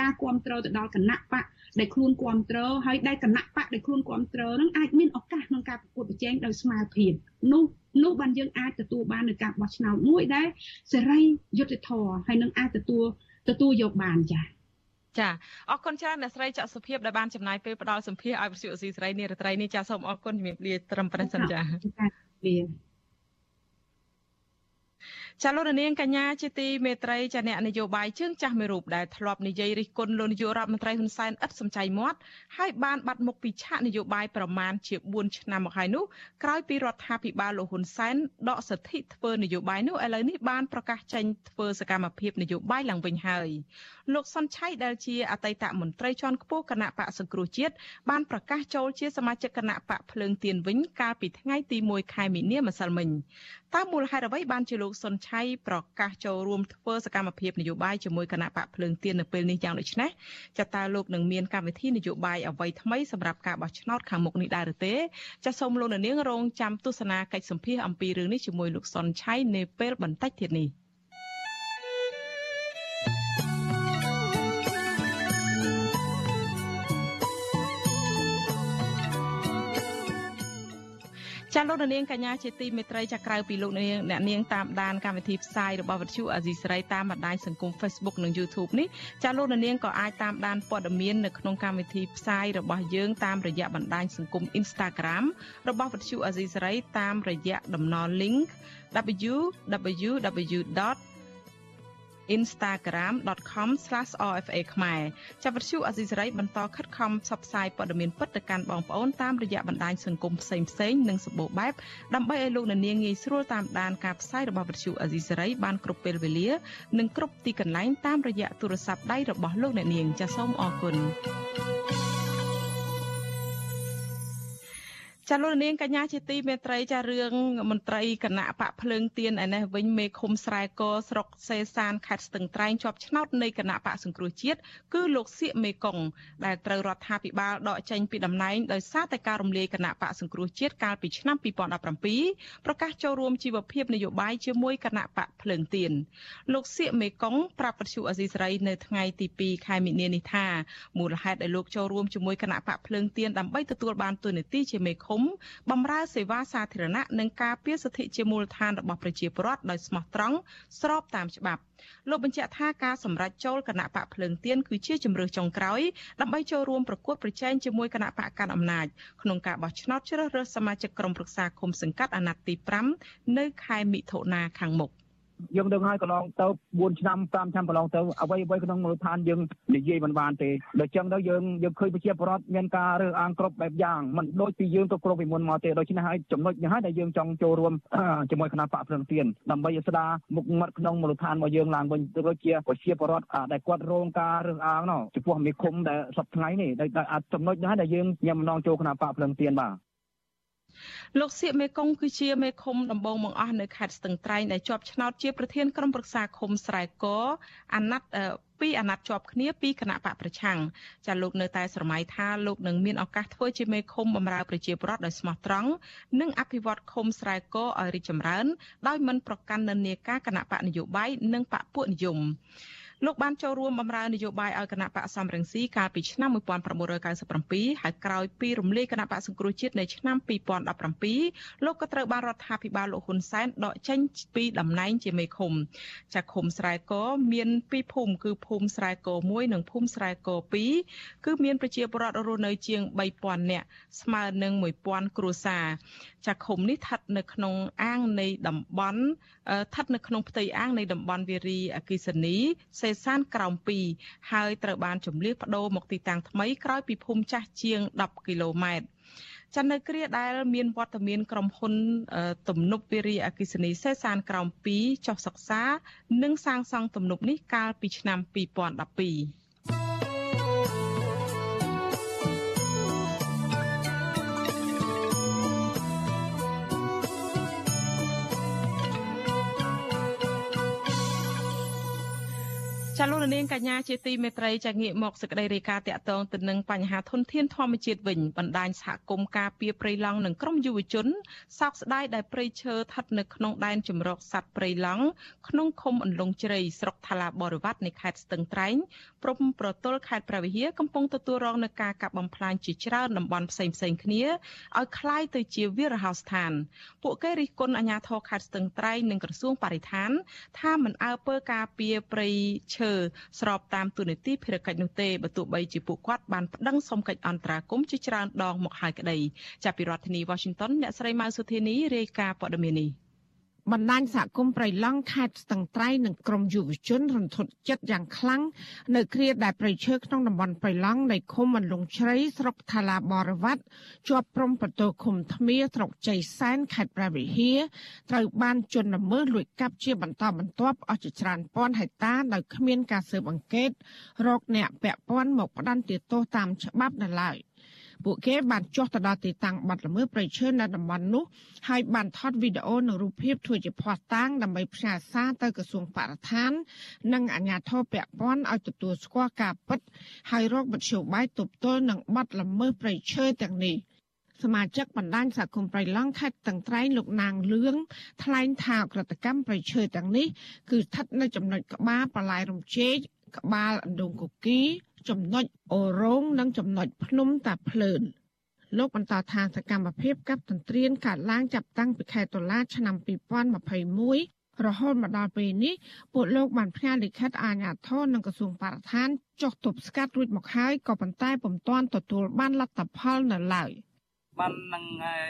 ការគ្រប់គ្រងទៅដល់គណៈបក ដែលខ្លួនគ្រប់គ្រងហើយដែលគណៈបកដែលខ្លួនគ្រប់គ្រងនឹងអាចមានឱកាសក្នុងការប្រកួតប្រជែងដោយស្មារតីនោះនោះបានយើងអាចទទួលបាននៅការបោះឆ្នោតមួយដែលសេរីយុត្តិធម៌ហើយនឹងអាចទទួលទទួលយកបានចា៎ចាអរគុណច្រើនអ្នកស្រីច័ន្ទសុភាពដែលបានចំណាយពេលផ្ដល់សម្ភារឲ្យវិទ្យុអស៊ីសេរីនារីត្រីនេះចាសូមអរគុណជំរាបលាត្រឹមប៉ុណ្ណេះសិនចាលា ចាលោកនាងកញ្ញាជាទីមេត្រីចាអ្នកនយោបាយជើងចាស់មួយរូបដែលធ្លាប់និយាយរិះគន់លោកនាយករដ្ឋមន្ត្រីហ៊ុនសែនឥតសំចៃមាត់ហើយបានបាត់មុខពីឆាកនយោបាយប្រមាណជា4ឆ្នាំមកហើយនោះក្រោយពីរដ្ឋាភិបាលលោកហ៊ុនសែនដកសិទ្ធិធ្វើនយោបាយនោះឥឡូវនេះបានប្រកាសចេញធ្វើសកម្មភាពនយោបាយឡើងវិញហើយលោកសុនឆៃដែលជាអតីតមន្ត្រីជាន់ខ្ពស់គណៈបកសង្គ្រោះជាតិបានប្រកាសចូលជាសមាជិកគណៈបកភ្លើងទៀនវិញកាលពីថ្ងៃទី1ខែមីនាម្សិលមិញ តើមូលហេតុអ្វីបានជាលោកសុនឆៃប្រកាសចូលរួមធ្វើសកម្មភាពនយោបាយជាមួយគណៈបកភ្លើងទៀននៅពេលនេះយ៉ាងដូចនេះចាតើលោកនឹងមានកម្មវិធីនយោបាយអ្វីថ្មីសម្រាប់ការបោះឆ្នោតខាងមុខនេះដែរឬទេចាសូមលោកនាងរងចាំទស្សនាកិច្ចសម្ភាសអំពីរឿងនេះជាមួយលោកសុនឆៃនាពេលបន្តិចទៀតនេះ លោកនាងកញ្ញាជាទីមេត្រីចាក្រៅពីលោកនាងអ្នកនាងតាមដានកម្មវិធីផ្សាយរបស់វិទ្យុអាស៊ីសេរីតាមបណ្ដាញសង្គម Facebook និង YouTube នេះចាលោកនាងក៏អាចតាមដានព័ត៌មាននៅក្នុងកម្មវិធីផ្សាយរបស់យើងតាមរយៈបណ្ដាញសង្គម Instagram របស់វិទ្យុអាស៊ីសេរីតាមរយៈតំណ link www. instagram.com/rfa ខ្មែរចាប់វិទ្យុអសីសេរីបន្តខិតខំផ្សព្វផ្សាយព័ត៌មានពិតទៅកាន់បងប្អូនតាមរយៈបណ្ដាញសង្គមផ្សេងផ្សេងនិងសម្បូរបែបដើម្បីឲ្យលោកអ្នកនាងងាយស្រួលតាមដានការផ្សាយរបស់វិទ្យុអសីសេរីបានគ្រប់ពេលវេលា និងគ្រប់ទីកន្លែងតាមរយៈទូរស័ព្ទដៃរបស់លោកអ្នកនាងចាសសូមអរគុណ ចាលោកនាងកញ្ញាជាទីមេត្រីចារឿងមន្ត្រីគណៈបកភ្លើងទៀនឯនេះវិញមេឃុំស្រែកស្រុកសេសានខេត្តស្ទឹងត្រែងជាប់ឆ្នោតនៃគណៈបកសង្គ្រោះជាតិគឺលោកសៀកមេកុងដែលត្រូវរដ្ឋាភិបាលដកចេញពីតំណែងដោយសារតែការរំលាយគណៈបកសង្គ្រោះជាតិកាលពីឆ្នាំ2017ប្រកាសចូលរួមជីវភាពនយោបាយជាមួយគណៈបកភ្លើងទៀនលោកសៀកមេកុងប្រាប់វិទ្យុអេស៊ីសរ៉ៃនៅថ្ងៃទី2ខែមិនិនានេះថាមូលហេតុដែលលោកចូលរួមជាមួយគណៈបកភ្លើងទៀនដើម្បីទទួលបានទូនាទីជាមេឃុំមបម្រើសេវាសាធារណៈនិងការពារសិទ្ធិជាមូលដ្ឋានរបស់ប្រជាពលរដ្ឋដោយស្មោះត្រង់ស្របតាមច្បាប់លោកបញ្ជាក់ថាការសម្រេចចូលគណៈបកភ្លើងទៀនគឺជាជំរើសចុងក្រោយដើម្បីចូលរួមប្រកួតប្រជែងជាមួយគណៈបកកាន់អំណាចក្នុងការបោះឆ្នោតជ្រើសរើសសមាជិកក្រុមប្រឹក្សាគុំសង្កាត់អាណត្តិទី5នៅខែមិថុនាខាងមុខ។ យើងដឹងហើយកន្លងទៅ4ឆ្នាំ5ឆ្នាំកន្លងទៅអ្វីអ្វីក្នុងមូលដ្ឋានយើងនិយាយមិនបានទេដូច្នេះទៅយើងយើងឃើញប្រជាពលរដ្ឋមានការរើសអើងគ្រប់បែបយ៉ាងមិនដូចពីយើងគ្រប់គ្រងពីមុនមកទេដូច្នេះហើយចំណុចនេះហើយដែលយើងចង់ចូលរួមជាមួយគណៈបកភ្លឹងទៀនដើម្បីស្ដារមុខមាត់ក្នុងមូលដ្ឋានរបស់យើងឡើងវិញដូចជាប្រជាពលរដ្ឋដែលគាត់រងការរើសអើងនោះចំពោះមេឃុំដែលសពថ្ងៃនេះដែលចំណុចនេះហើយដែលយើងញ៉ាំម្ដងចូលគណៈបកភ្លឹងទៀនបាទ លោកសៀកមេកុងគឺជាមេឃុំដំបងបង្អស់នៅខេត្តស្ទឹងត្រែងដែលជាប់ឆ្នោតជាប្រធានក្រុមប្រឹក្សាឃុំស្រែកអាណត្តិពីអាណត្តិជាប់គ្នាពីគណៈបកប្រឆាំងចាលោកនៅតែស្រមៃថាលោកនឹងមានឱកាសធ្វើជាមេឃុំបម្រើប្រជាពលរដ្ឋដោយស្មោះត្រង់និងអភិវឌ្ឍឃុំស្រែកឲ្យរីកចម្រើនដោយមិនប្រកាន់និន្នាការគណៈបកនយោបាយនិងបកពួកនិយម លោកបានចូលរួមបម្រើនយោបាយឲ្យគណៈបកសំរងស៊ីកាលពីឆ្នាំ1997ហើយក្រោយពីរំលាយគណៈបកសង្គ្រោះជាតិនៅឆ្នាំ2017លោកក៏ត្រូវបានរដ្ឋាភិបាលលោកហ៊ុនសែនដកចេញពីតំណែងជាមេឃុំចាឃុំស្រែកមានពីរភូមិគឺភូមិស្រែក1និងភូមិស្រែក2គឺមានប្រជាពលរដ្ឋរស់នៅជាង3000នាក់ស្មើនឹង1000គ្រួសារចាឃុំនេះស្ថិតនៅក្នុងអាងនៃតំបន់ស្ថិតនៅក្នុងផ្ទៃអាងនៃតំបន់វារីអគិសនីសេសានក្រោម2ហើយត្រូវបានចំលៀសបដូរមកទីតាំងថ្មីក្រោយពីភូមិចាស់ជាង10គីឡូម៉ែត្រចានៅគ្រាដែលមានវត្តមានក្រុមហ៊ុនទំនប់វារីអគិសនីសេសានក្រោម2ចុះសិក្សា និងសាងសង់ទំនប់នេះកាលពីឆ្នាំ2012 ចាលោកនាងកញ្ញាជាទីមេត្រីចាងាកមកសេចក្តីរាយការណ៍តាក់ទងទៅនឹងបញ្ហាធនធានធម្មជាតិវិញបណ្ដាញសហគមន៍ការពារព្រៃឡង់និងក្រុមយុវជនសោកស្ដាយដែលព្រៃឈើស្ថិតនៅក្នុងដែនជំរកសត្វព្រៃឡង់ក្នុងឃុំអន្លង់ជ្រៃស្រុកថ្លាបរិវត្តនៃខេត្តស្ទឹងត្រែងព្រំប្រទល់ខេត្តព្រះវិហារកំពុងទទួលរងនឹងការកាប់បំផ្លាញជាច្រើនតំបន់ផ្សេងផ្សេងគ្នាឲ្យคล้ายទៅជាវាលហោស្ថាន ពួកគេរិះគន់អាជ្ញាធរខេត្តស្ទឹងត្រែងនិងក្រសួងបរិស្ថានថាមិនអើពើការពារព្រៃឈើ ឈើ ស្របតាមទូនីតិភារកិច្ចនោះទេបើទោះបីជាពួកគាត់បានប្តឹងសុំកិច្ចអន្តរាគមន៍ជាច្រើនដងមកហើយក្តីចាប់ពីរដ្ឋធានី Washington អ្នកស្រីម៉ៅសុធានីរាយការណ៍ព័ត៌មាននេះ បណ្ដាញសហគមន៍ប្រៃឡង់ខេត្តស្ទឹងត្រែងនិងក្រមយុវជនរន្ធត់ចិត្តយ៉ាងខ្លាំងនៅគ្រាដែលប្រៃឈើក្នុងតំបន់ប្រៃឡង់នៃឃុំអន្លង់ជ្រៃស្រុកថាឡាបរវត្តជាប់ព្រំប្រទល់ឃុំថ្មៀស្រុកជ័យសែនខេត្តព្រះវិហារត្រូវបានជន់ល្មើសលួចកាប់ជាបន្តបន្ទាប់អស់ជាច្រើនពាន់ហិកតាដោយគ្មានការស៊ើបអង្កេតរកអ្នកពាក់ព័ន្ធមកផ្ដន្ទាទោសតាមច្បាប់នៅឡើយ។ ពួកគេបានចុះទៅដល់ទីតាំងបាត់ល្មើសព្រៃឈើនៅតំបន់នោះហើយបានថតវីដេអូនិងរូបភាពធ្វើជាភស្តុតាងដើម្បីផ្សាយសារទៅក្រសួងបរិស្ថាន និងអាជ្ញាធរពាក់ព័ន្ធឲ្យទទួលស្គាល់ការពិតហើយរកមធ្យោបាយទប់ទល់នឹងបាត់ល្មើសព្រៃឈើទាំងនេះសមាជិកបណ្ដាញសហគមន៍ប្រៃឡង់ខេត្តតឹងត្រែងលោកណាងលឿងថ្លែងថាក្រតកម្មប្រៃឈើទាំងនេះគឺស្ថិតនៅចំណុចក្បាលបលាយរំជែកក្បាលអណ្ដូងគគី ចំណុចអូរងនិងចំណុចភ្នំតាភ្លើនលោកបន្តថាសកម្មភាពកັບទន្ទ្រានកើតឡើងចាប់តាំងពីខែតុលាឆ្នាំ2021រហូតមកដល់ពេលនេះពួកលោកបានផ្ញើលិខិតអាជ្ញាធរនិងក្រសួងបរិស្ថានចុះទប់ស្កាត់រួចមកហើយក៏ប៉ុន្តែពុំទាន់ទទួលបានលទ្ធផលនៅឡើយបាននឹង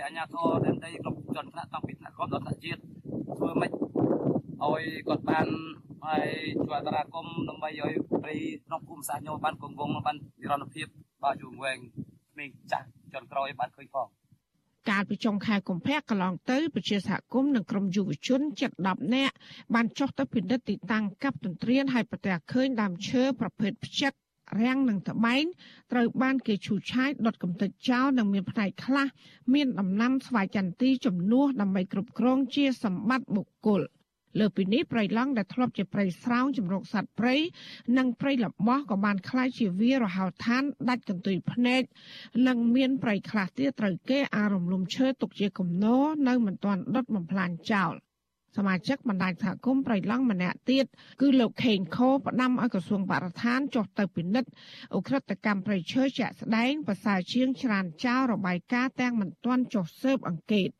អាជ្ញាធរដែនដីគ្រប់ជាន់ថ្នាក់តាំងពីថ្នាក់រដ្ឋដល់ថ្នាក់ជាតិធ្វើម៉េច ឲ្យគាត់បានហើយជួយអន្តរាគមដើម្បីឲ្យព្រៃក្នុងភូមិសាស្ត្រញោមបានគង់វង្សបាននិរន្តរភាពបាទយូរវែងក្មេងចាស់ចុនក្រោយបានឃើញផងកាលពីចុងខែកុម្ភៈកន្លងទៅប្រជាសហគមន៍និងក្រុមយុវជនជិត10នាក់បានចុះទៅពិនិត្យទីតាំងកັບទន្ទ្រានហើយប្រទះឃើញដើមឈើប្រភេទផ្ចឹករាំងនិងត្បែងត្រូវបានគេឈូសឆាយដុតកំទេចចោលនិងមានផ្នែកខ្លះមានដំណាំស្វាយចន្ទីជំនួសដើម្បីគ្រប់គ្រងជាសម្បត្តិបុគ្គល។ លើពីនេះព្រៃឡង់ដែលធ្លាប់ជាព្រៃស្រោងជំរកសត្វព្រៃនិងព្រៃលបោះក៏បានคล้ายជាវារហោឋានដាច់កន្ទុយភ្នែកនិងមានព្រៃខ្លះទៀតត្រូវគេអារំលំឈើទុកជាគំនរនៅមិនទាន់ដុតបំផ្លាញចោលសមាជិកបណ្ដាញសហគមន៍ប្រៃឡង់ម្នាក់ទៀតគឺលោកខេងខោផ្ដាំឲ្យក្រសួងបរិស្ថានចុះទៅពិនិត្យអ ுக ្រិតកម្មប្រៃឈើជាក់ស្ដែងប្រសើរជាងច្រានចោលរបាយការណ៍ទាំងមិនទាន់ចុះស៊ើបអង្កេត។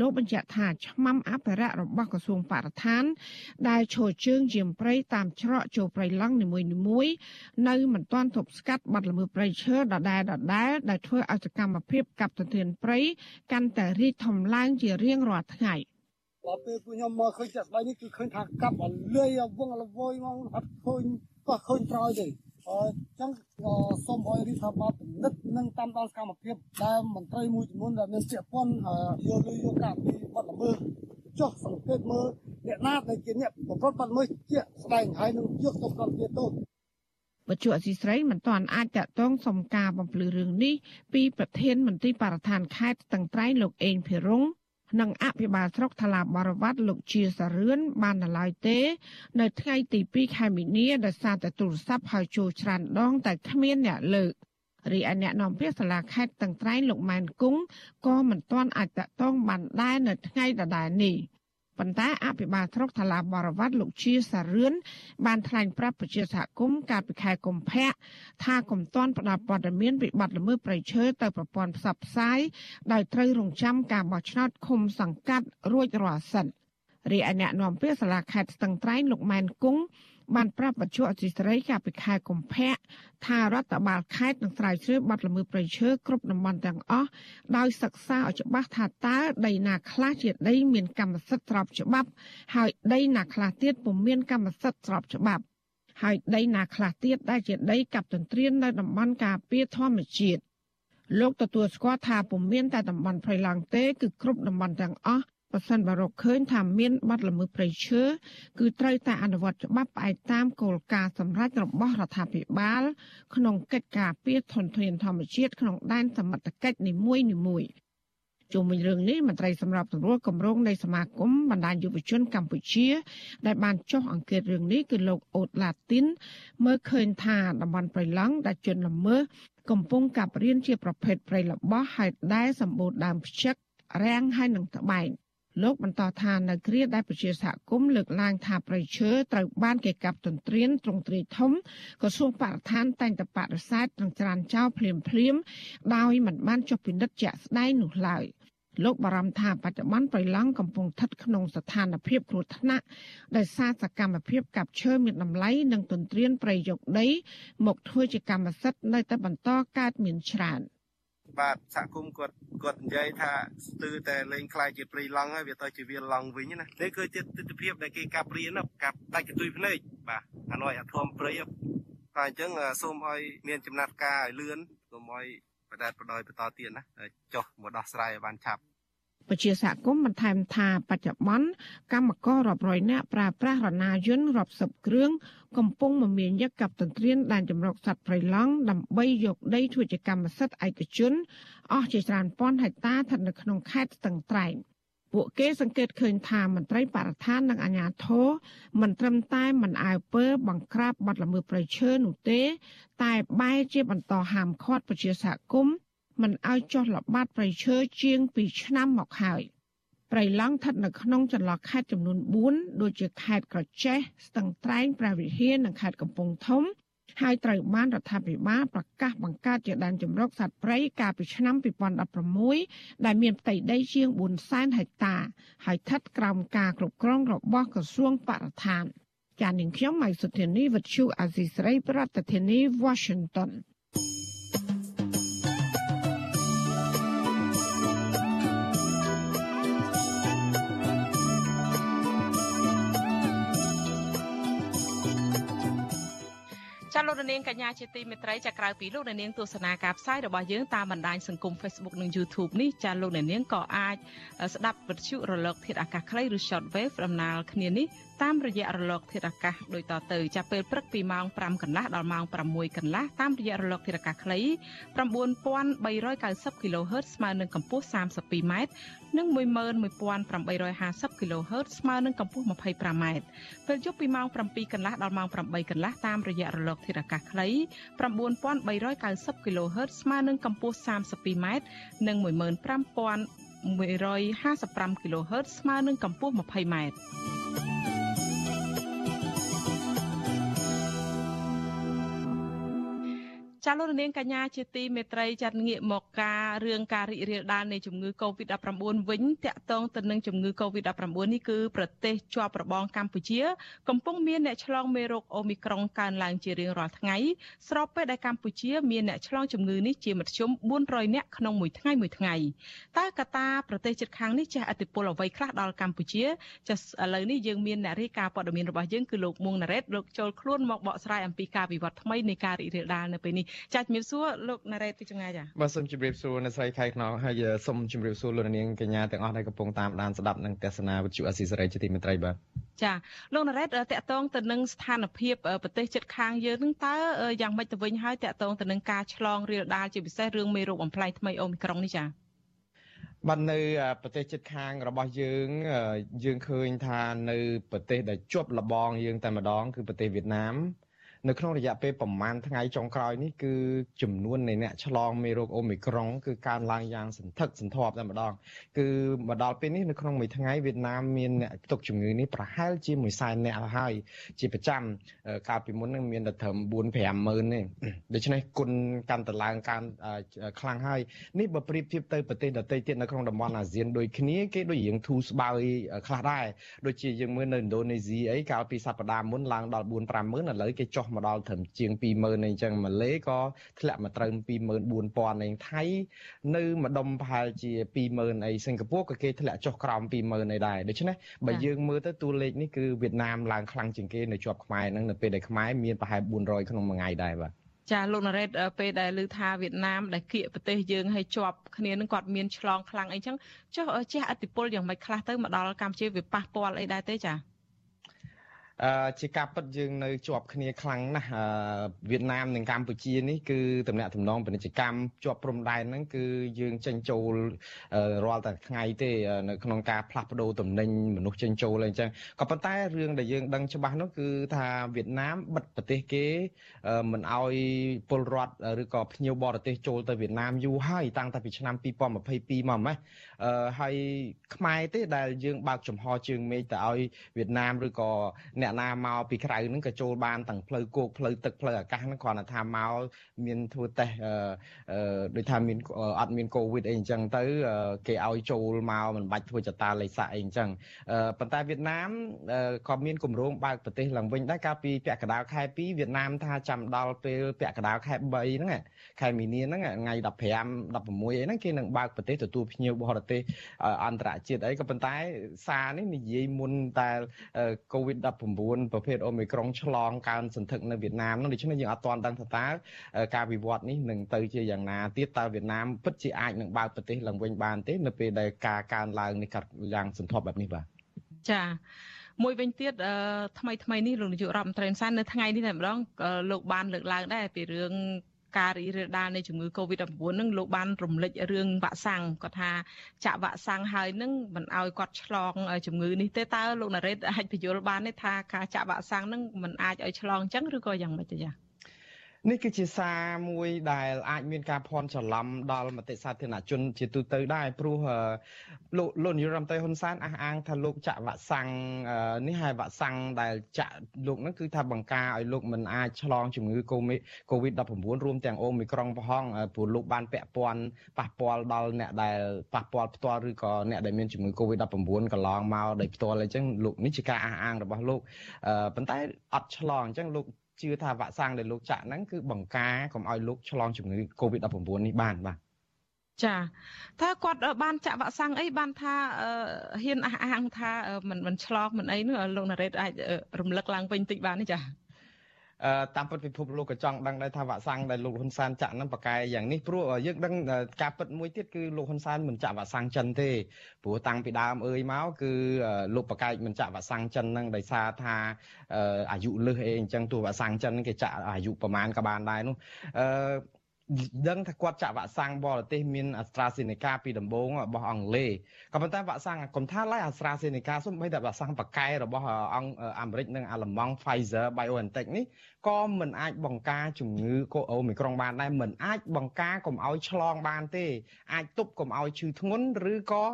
លោកបញ្ជាក់ថាឆ្មាំអភិរក្សរបស់ក្រសួងបរិស្ថាន ដែលឈរជើងជាព្រៃតាមច្រកចូលព្រៃឡង់នីមួយៗនៅមិនទាន់ទប់ស្កាត់បាត់ល្មើសព្រៃឈើដដែលដដែលដែលធ្វើឲ្យសកម្មភាពកាប់ទន្ទ្រានព្រៃកាន់តែរីកធំឡើងជារៀងរាល់ថ្ងៃដល់ពេលពួកខ្ញុំមកឃើញចាក់ស្បែកនេះគឺឃើញថាកាប់អលឿយវងលវយមកអត់ឃើញក៏ឃើញត្រោយទេ អញ្ចឹងសូមឲ្យរដ្ឋាភិបាលពិនិត្យនិងតាមដានសកម្មភាពដែលមន្ត្រីមួយចំនួនដែលមានជាព័ន្ធយកលុយយកកាប់ពីបាត់ល្មើសចុះសង្កេតមើលអ្នកណាដែលជាអ្នកប្រព្រឹត្តបាត់ល្មើសជាស្ដែងហើយនឹងយកទៅប្រតិទោសបច្ចុប្បន្នអសីស្រីមិនទាន់អាចតតងសំការបំភ្លឺរឿងនេះពីប្រធានមន្ត្រីបរិស្ថានខេត្តតឹងត្រែងលោកអេងភិរុង និងអភិបាលស្រុកថ្លាបរវត្តលោកជាសរឿនបាននៅឡើយទេ នៅថ្ងៃទី2ខែមីនាដោយសារតែទូរស័ព្ទហៅចូលច្រើនដង តែគ្មានអ្នកលើករីឯអ្នកនាំពាក្យសាលាខេត្តតឹងត្រែងលោកម៉ែនគង់ក៏មិនទាន់អាចតតងបានដែរនៅថ្ងៃដដែលនេះ។ ប៉ុន្តែអភិបាលស្រុកថ្លាបរវត្តលោកជាសារឿនបានថ្លែងប្រាប់ប្រជាសហគមន៍កាលពីខែកុម្ភៈថាកុំទាន់ផ្ដល់ព័ត៌មានវិបត្តិល្មើសព្រៃឈើទៅប្រព័ន្ធផ្សព្វផ្សាយដោយត្រូវរងចាំការបោះឆ្នោតឃុំសង្កាត់រួចរាល់សិនរីឯអ្នកនាំពាក្យសាលាខេត្តស្ទឹងត្រែងលោកម៉ែនគង់ បានប្រាប់បច្ចុប្បន្នអសីស្រីកាលពីខែកុម្ភៈថារដ្ឋបាលខេត្តនឹងស្រាវជ្រាវបាត់ល្មើសព្រៃឈើគ្រប់តំបន់ទាំងអស់ដោយសិក្សាឲ្យច្បាស់ថាតើដីណាខ្លះជាដីមានកម្មសិទ្ធិស្របច្បាប់ ហើយដីណាខ្លះទៀតពុំមានកម្មសិទ្ធិស្របច្បាប់ហើយដីណាខ្លះទៀតដែលជាដីកັບទន្ទ្រាននៅតំបន់ការពារធម្មជាតិលោកទទួលស្គាល់ថាពុំមានតែតំបន់ព្រៃឡង់ទេគឺគ្រប់តំបន់ទាំងអស់ ប្រសិនបើរកឃើញថាមានបាត់ល្មើសព្រៃឈើគឺត្រូវតែអនុវត្តច្បាប់ផ្អែកតាមគោលការណ៍សម្រេចរបស់រដ្ឋាភិបាល ក្នុងកិច្ចការពារធនធានធម្មជាតិក្នុងដែនសមត្ថកិច្ចនីមួយៗជុំវិញរឿងនេះមន្ត្រីសម្របសម្រួលគម្រោងនៃសមាគមបណ្ដាញយុវជនកម្ពុជា ដែលបានចុះអង្កេតរឿងនេះគឺលោកអូតឡាទីន មើលឃើញថាតំបន់ព្រៃឡង់ដែលជន់ល្មើសកំពុងកាប់រៀនជាប្រភេទព្រៃល្បោះហើយដែលសម្បូរដើមផ្ចឹករាំងហើយនឹងត្បែង លោកបន្តថានៅគ្រាដែលប្រជាសហគមន៍លើកឡើងថាប្រៃឈើត្រូវបានគេកាប់ទន្ទ្រានត្រង់ទ្រាយធំក្រសួងបរិស្ថានតែងតែបដិសេធត្រង់ច្រានចោលភ្លាមភ្លាមដោយមិនបានចុះពិនិត្យជាក់ស្ដែងនោះឡើយលោកបារម្ភថាបច្ចុប្បន្នប្រៃឡង់កំពុងស្ថិតក្នុងស្ថានភាពគ្រោះថ្នាក់ដោយសារសកម្មភាពកាប់ឈើមានតម្លៃនិងទន្ទ្រានប្រៃយកដីមកធ្វើជាកម្មសិទ្ធិនៅតែបន្តកើតមានច្រើន បាទសហគមន៍គាត់គាត់និយាយថាស្ទើរតែលេងខ្លាយជាព្រៃឡង់ហើយវាទៅជាវាឡង់វិញណានេះគឺជាទស្សនវិជ្ជាដែលគេកាប់រៀនកាប់ដាច់កន្ទុយភ្នែកបាទអានោះអាធំព្រៃតែអញ្ចឹងសូមឲ្យមានចំណាត់ការឲ្យលឿនសូមឲ្យបដិបត្តិបន្តទៀតណាចុះមកដោះស្រាយឲ្យបានឆាប់ ពជាសហគមន៍បន្ថែមថាបច្ចុប្បន្នកម្មកររាប់រយនាក់ប្រើប្រាស់រណាយន្តរាប់សិបគ្រឿងកំពុងមមាញឹកកັບទន្ទ្រានដែនចម្រុកសត្វព្រៃឡង់ដើម្បីយកដីធ្វើជាកម្មសិទ្ធិឯកជនអស់ជាច្រើនពាន់ហិកតាស្ថិតនៅក្នុងខេត្តស្ទឹងត្រែងពួកគេសង្កេតឃើញថាមន្ត្រីបរិស្ថាននិងអាជ្ញាធរមិនត្រឹមតែមិនអើពើបង្ក្រាបបទល្មើសព្រៃឈើនោះទេ តែបែរជាបន្តហាមឃាត់ប្រជាសហគមន៍ មិនឲ្យចុះល្បាតព្រៃឈើជាង2ឆ្នាំមកហើយព្រៃឡង់ស្ថិតនៅក្នុងចន្លោះខេត្តចំនួន4ដូចជាខេត្តក្រចេះស្ទឹងត្រែងព្រះវិហារនិងខេត្តកំពង់ធំហើយត្រូវបានរដ្ឋាភិបាលប្រកាសបង្កើតជាដែនជម្រកសត្វព្រៃកាលពីឆ្នាំ2016ដែលមានផ្ទៃដីជាង400,000ហិកតា ហើយស្ថិតក្រោមការគ្រប់គ្រងរបស់ក្រសួងបរិស្ថានចាននាងខ្ញុំម៉ៃសុធានីវិទ្យុអាស៊ីសេរីប្រធានាធិបតី Washington ចាលោកនាងកញ្ញាជាទីមេត្រីចាក្រៅពីលោកនាងទស្សនាការផ្សាយរបស់យើងតាមបណ្ដាញសង្គម Facebook និង YouTube នេះចាលោកនាងក៏អាចស្ដាប់វិទ្យុរលក ធាតុអាកាសខ្លីឬ Shortwave ដំណើរគ្នានេះតាមរយៈរលកធាតុអាកាសដូចតទៅចាប់ពេលព្រឹកពីម៉ោង5កន្លះដល់ម៉ោង6កន្លះតាមរយៈរលកធាតុអាកាសខ្លី9390 kHz ស្មើនឹងកម្ពស់ 32m និង11850 kHz ស្មើនឹងកម្ពស់ 25m ពេលយប់ពីម៉ោង7កន្លះដល់ម៉ោង8កន្លះតាមរយៈរលកធាតុអាកាសខ្លី9390 kHz ស្មើនឹងកម្ពស់ 32m និង15155 kHz ស្មើនឹងកម្ពស់ 20m ចាលោកនាងកញ្ញាជាទីមេត្រីចាត់ងាកមកការរឿងការរីករាលដាលនៃជំងឺ Covid-19 វិញតាក់ទងទៅនឹងជំងឺ Covid-19 នេះគឺប្រទេសជាប់របងកម្ពុជា កំពុងមានអ្នកឆ្លងមេរោគអូមីក្រុងកើនឡើងជារៀងរាល់ថ្ងៃស្របពេលដែលកម្ពុជាមានអ្នកឆ្លងជំងឺនេះជាមធ្យម400នាក់ក្នុងមួយថ្ងៃមួយថ្ងៃតើកត្តាប្រទេសជិតខាងនេះចេះអតិពលអ្វីខ្លះដល់កម្ពុជាចាឥឡូវនេះយើងមានអ្នករាយការណ៍ព័ត៌មានរបស់យើងគឺលោកមួងណារ៉េតលោកចូលខ្លួនមកបកស្រាយអំពីការវិវត្តថ្មីនៃការរីករាលដាលនៅពេលនេះចាជំរាបសួរលោកណារ៉េតពីចម្ងាយចាបាទសូមជម្រាបសួរអ្នកស្រីខែខ្នងហើយសូមជម្រាបសួរលោកនាងកញ្ញាទាំងអស់ដែលកំពុងតាមដានស្ដាប់និងទស្សនាវិទ្យុអស៊ីសេរីជាទីមេត្រីបាទចាលោកណារ៉េតតកតងទៅនឹងស្ថានភាពប្រទេសជិតខាងយើងនឹងតើយ៉ាងម៉េចទៅវិញហើយតកតងទៅនឹងការឆ្លងរាលដាលជាពិសេសរឿងមេរោគបំផ្លែងថ្មីអូមីក្រុងនេះចាបាទនៅប្រទេសជិតខាងរបស់យើងយើងឃើញថានៅប្រទេសដែលជាប់លបងយើងតែម្ដងគឺប្រទេសវៀតណាម នៅក្នុងរយៈពេលប្រមាណថ្ងៃចុងក្រោយនេះគឺចំនួននៃអ្នកឆ្លងមេរោគអូមីក្រុងគឺកើនឡើងយ៉ាងសន្ធឹកសន្ធាប់តែម្ដងគឺមកដល់ពេលនេះនៅក្នុងមួយថ្ងៃវៀតណាមមានអ្នកទុកជំងឺនេះប្រហែលជាមួយសែនអ្នកហើយជាប្រចាំកាលពីមុននឹងមានតែត្រឹម4 5ម៉ឺនទេដូច្នេះគុណកាន់តែឡើងកើនខ្លាំងហើយនេះបើប្រៀបធៀបទៅប្រទេសដទៃទៀតនៅក្នុងតំបន់អាស៊ានដូចគ្នាគេដូចរៀងធូរស្បើយខ្លះដែរដូចជាយើងមើលនៅឥណ្ឌូនេស៊ីអីកាលពីសប្តាហ៍មុនឡើងដល់4 5ម៉ឺនឥឡូវគេចុះមកដល់ត្រឹមជាង20000អីចឹងម៉ាឡេក៏ធ្លាក់មកត្រូវ24000ឯងថៃនៅម្ដុំប្រហែលជា20000អីសិង្ហបុរីក៏គេធ្លាក់ចុះក្រោម20000អីដែរដូច្នេះបើយើងមើលទៅតួលេខនេះគឺវៀតណាមឡើងខ្លាំងជាងគេនៅជាប់ខ្មែរហ្នឹងនៅពេលដែលខ្មែរមានប្រហែល400ក្នុងមួយថ្ងៃដែរបាទចាលោកណារ៉េតពេលដែលឮថាវៀតណាមដែលគៀកប្រទេសយើងឲ្យជាប់គ្នានឹងគាត់មានឆ្លងខ្លាំងអីចឹងចុះជះឥទ្ធិពលយ៉ាងម៉េចខ្លះទៅមកដល់កម្ពុជាវាប៉ះពាល់អីដែរទេចាអឺ ជាការពិតយើងនៅជាប់គ្នាខ្លាំងណាស់វៀតណាមនិងកម្ពុជានេះគឺតំណាក់តំណងពាណិជ្ជកម្មជាប់ព្រំដែនហ្នឹងគឺយើងចេញចូលរាល់តែថ្ងៃទេនៅក្នុងការផ្លាស់ប្ដូរតំណែងមនុស្សចេញចូលអីចឹងក៏ប៉ុន្តែរឿងដែលយើងដឹងច្បាស់នោះគឺថាវៀតណាមបិទប្រទេសគេមិនអោយពលរដ្ឋឬក៏ភ្ញៀវបរទេសចូលទៅវៀតណាមយូរហើយតាំងតែពីឆ្នាំ2022មកម៉េះអឺហើយខ្មែរទេដែលយើងបើកចំហជើងមេឃទៅឲ្យវៀតណាមឬក៏អ្នកណាមកពីក្រៅហ្នឹងក៏ចូលបានទាំងផ្លូវគោកផ្លូវទឹកផ្លូវអាកាសហ្នឹងគ្រាន់តែថាមកមានធ្វើតេស្តអឺដូចថាមានអត់មានកូវីដអីអញ្ចឹងទៅគេឲ្យចូលមកមិនបាច់ធ្វើចតាលេខសាអីអញ្ចឹងប៉ុន្តែវៀតណាមក៏មានគម្រោងបើកប្រទេសឡើងវិញដែរកាលពីពាក់កណ្ដាលខែ2វៀតណាមថាចាំដល់ពេលពាក់កណ្ដាលខែ3ហ្នឹងខែមីនាហ្នឹងថ្ងៃ15 16អីហ្នឹងគេនឹងបើកប្រទេសទទួលភ្ញៀវបរទេសអន្តរជាតិអីក៏ប៉ុន្តែសារនេះនិយាយមុនតែ COVID-19 ប្រភេទ Omicron ឆ្លងកើនសន្ធឹកនៅវៀតណាមនោះដូច្នេះយើងអត់ទាន់ដឹងថាតើការវិវត្តនេះនឹងទៅជាយ៉ាងណាទៀតតើវៀតណាមពិតជាអាចនឹងបើកប្រទេសឡើងវិញបានទេនៅពេលដែលការកើនឡើងនេះកាត់យ៉ាងសន្ធប់បែបនេះបាទចាមួយវិញទៀតថ្មីថ្មីនេះលោកនាយករដ្ឋមន្ត្រីសាននៅថ្ងៃនេះតែម្ដងលោកបានលើកឡើងដែរពីរឿង ការរីករាលដាលនៃជំងឺ Covid-19 ហ្នឹងលោកបានរំលេចរឿងវ៉ាក់សាំងគាត់ថាចាក់វ៉ាក់សាំងហើយហ្នឹងមិនឲ្យគាត់ឆ្លងជំងឺនេះទេតើលោកណារ៉េតអាចបញ្យល់បានទេថាការចាក់វ៉ាក់សាំងហ្នឹងមិនអាចឲ្យឆ្លងអញ្ចឹងឬក៏យ៉ាងម៉េចទេចា៎ នេះគឺជាសារមួយដែលអាចមានការភ័ន្តច្រឡំដល់មតិសាធារណជនជាទូទៅដែរព្រោះលោកលោកនាយរដ្ឋមន្ត្រីហ៊ុនសែនអះអាងថាលោកចាក់វ៉ាក់សាំងនេះហើយវ៉ាក់សាំងដែលចាក់លោកហ្នឹងគឺថាបង្ការឲ្យលោកមិនអាចឆ្លងជំងឺ Covid-19 រួមទាំងអូមីក្រុងប្រហងព្រោះលោកបានពាក់ព័ន្ធប៉ះពាល់ដល់អ្នកដែលប៉ះពាល់ផ្ទាល់ឬក៏អ្នកដែលមានជំងឺ Covid-19 កន្លងមកដោយផ្ទាល់អញ្ចឹងលោកនេះជាការអះអាងរបស់លោកប៉ុន្តែអត់ឆ្លងអញ្ចឹងលោក ជឿថាវ៉ាក់សាំងដែលលោកចាក់ហ្នឹងគឺបង្ការកុំឲ្យលោកឆ្លងជំងឺ Covid-19 នេះបានបាទចាថាគាត់បានចាក់វ៉ាក់សាំងអីបានថាហ៊ានអះអាងថាមិនមិនឆ្លងមិនអីនោះលោកណារ៉េតអាចរំលឹកឡើងវិញតិចបានទេចា តាមពិតពិភពលោកក៏ចង់ដឹងដែរថាវ៉ាក់សាំងដែលលោកហ៊ុនសែនចាក់ហ្នឹងប្រកែយ៉ាងនេះព្រោះយើងដឹងការពិតមួយទៀតគឺលោកហ៊ុនសែនមិនចាក់វ៉ាក់សាំងចិនទេព្រោះតាំងពីដើមអើយមកគឺលោកប្រកែកមិនចាក់វ៉ាក់សាំងចិនហ្នឹងដោយសារថាអាយុលើសអីអញ្ចឹងទោះវ៉ាក់សាំងចិនគេចាក់អាយុប្រហែលក៏បានដែរនោះអឺ ដឹងថាគាត់ចាក់វ៉ាក់សាំងបរទេសមាន AstraZeneca ពីដំបូងរបស់អង់គ្លេសក៏ប៉ុន្តែវ៉ាក់សាំងកុំថាឡើយ AstraZeneca សូម្បីតែវ៉ាក់សាំងបកែរបស់អង្គអាមេរិកនិងអាល្លឺម៉ង់ Pfizer BioNTech នេះក៏មិនអាចបង្ការជំងឺកូអូមីក្រុងបានដែរមិនអាចបង្ការកុំឲ្យឆ្លងបានទេអាចទប់កុំឲ្យឈឺធ្ងន់ឬក៏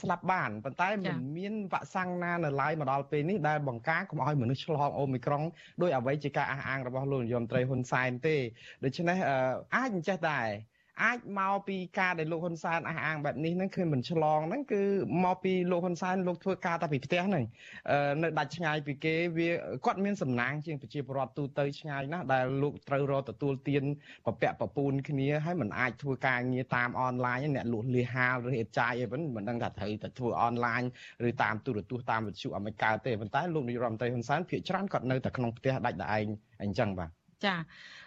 ស្លាប់បានប៉ុន្តែមិនមានវ៉ាក់សាំងណានៅឡើយមកដល់ពេលនេះដែលបង្ការកុំឲ្យមនុស្សឆ្លងអូមីក្រុងដោយអ្វីជាការអះអាងរបស់លោកនាយរដ្ឋមន្ត្រីហ៊ុនសែនទេដូច្នេះអាចអញ្ចេះដែរ អាចមកពីការដែលលោកហ៊ុនសែនអះអាងបែបនេះហ្នឹងគឺមិនឆ្លងហ្នឹងគឺមកពីលោកហ៊ុនសែនលោកធ្វើការតែពីផ្ទះហ្នឹងនៅដាច់ឆ្ងាយពីគេវាគាត់មានសំណាងជាងប្រជាពលរដ្ឋទូទៅឆ្ងាយណាស់ដែលលោកត្រូវរកទទួលទានប្រពាក់ប្រពូនគ្នាហើយមិនអាចធ្វើការងារតាមអនឡាញអ្នកលក់លៀហាលឬអេតចាយអីវិញមិនដឹងថាត្រូវតែធ្វើអនឡាញឬតាមទូរទស្សន៍តាមវិទ្យុអមេរិកទេប៉ុន្តែលោកនាយរដ្ឋមន្ត្រីហ៊ុនសែនភាគច្រើនគាត់នៅតែក្នុងផ្ទះដាច់តែឯងអញ្ចឹងបាទ ចា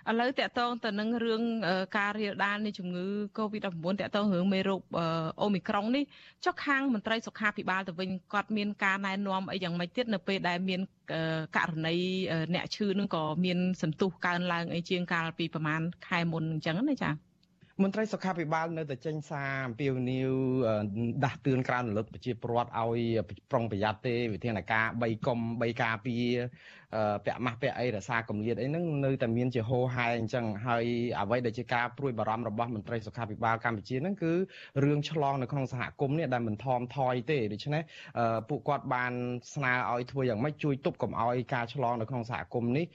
ឥឡូវតកតងទៅនឹងរឿងការរាលដាលនៃជំងឺ Covid-19 តកតងរឿងមេរោគអូមីក្រុងនេះចុះខាងមន្ត្រីសុខាភិបាលទៅវិញគាត់មានការណែនាំអីយ៉ាងម៉េចទៀតនៅពេលដែលមានករណីអ្នកឈឺនឹងក៏មានសន្ទុះកើនឡើងអីជាងកាលពីប្រហែលខែមុនអញ្ចឹងណាចា៎មន្ត្រីសុខាភិបាលនៅតែចេញសារអំពាវនាវដាស់តឿនក្រើនរលឹកប្រជាពលរដ្ឋឲ្យប្រុងប្រយ័ត្នទេវិធានការ3កុំ3ការពារពាក់ម៉ាស់ពាក់អីរក្សាកម្រិតអីហ្នឹងនៅតែមានជាហោហែអញ្ចឹងហើយអ្វីដែលជាការព្រួយបារម្ភរបស់មន្ត្រីសុខាភិបាលកម្ពុជាហ្នឹងគឺរឿងឆ្លងនៅក្នុងសហគមន៍នេះដែលមិនថមថយទេដូច្នេះពួកគាត់បានស្នើឲ្យធ្វើយ៉ាងម៉េចជួយទប់កុំឲ្យការឆ្លងនៅក្នុងសហគមន៍នេះ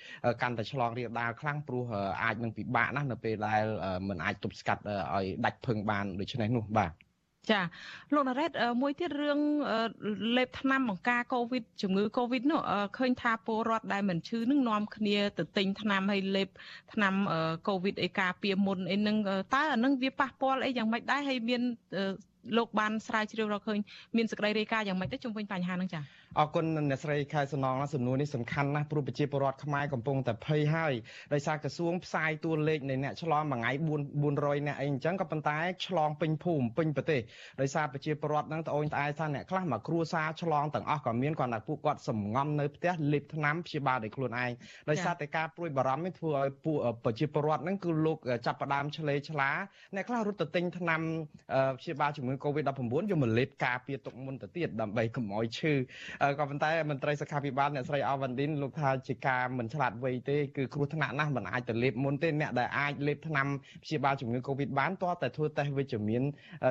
កាន់តែឆ្លងរាលដាលខ្លាំងព្រោះអាចនឹងពិបាកណាស់នៅពេលដែលមិនអាចទប់ស្កាត់ឲ្យដាច់ភឹងបានដូច្នេះនោះបាទ ចាលោកណារ៉េតមួយទៀតរឿងលេបថ្នាំបង្ការកូវីដជំងឺកូវីដនោះឃើញថាពលរដ្ឋដែលមិនឈឺនឹងនាំគ្នាទៅទិញថ្នាំឲ្យលេបថ្នាំកូវីដអីការពារមុនអីហ្នឹងតើអានឹងវាប៉ះពាល់អីយ៉ាងម៉េចដែរហើយមានលោកបានស្រាវជ្រាវរកឃើញមានសេចក្តីរាយការណ៍យ៉ាងម៉េចទៅជុំវិញបញ្ហាហ្នឹងចា៎ អរគុណអ្នកស្រីខែសំណងសំណួរនេះសំខាន់ណាស់ព្រោះប្រជាពលរដ្ឋខ្មែរកំពុងតែភ័យហើយដោយសារក្រសួងផ្សាយតួលេខនៃអ្នកឆ្លងមួយថ្ងៃ400អ្នកអីអញ្ចឹងក៏ប៉ុន្តែឆ្លងពេញភូមិពេញប្រទេសដោយសារប្រជាពលរដ្ឋហ្នឹងត្អូញត្អែថាអ្នកខ្លះមកគ្រួសារឆ្លងទាំងអស់ក៏មានគាត់ថាពួកគាត់សំងំនៅផ្ទះលេបថ្នាំព្យាបាលដោយខ្លួនឯងដោយសារតែការព្រួយបារម្ភនេះធ្វើឲ្យពួកប្រជាពលរដ្ឋហ្នឹងគឺលោកចាប់ផ្ដើមឆ្លេឆ្លាអ្នកខ្លះរត់ទៅទិញថ្នាំព្យាបាលជំងឺងឺ Covid-19 យកមកលេបការពារទុកមុនទៅទៀតដើម្បីកុំឲ្យឈឺក៏ប៉ុន្តែមន្ត្រីសុខាភិបាលអ្នកស្រីអាវ៉ាន់ឌិនលោកថាជាការមិនឆ្លាតវៃទេគឺគ្រោះថ្នាក់ណាស់មិនអាចទៅលេបមុនទេអ្នកដែលអាចលេបថ្នាំព្យាបាលជំងឺ Covid បានតើតែធ្វើតេស្តវិជ្ជមាន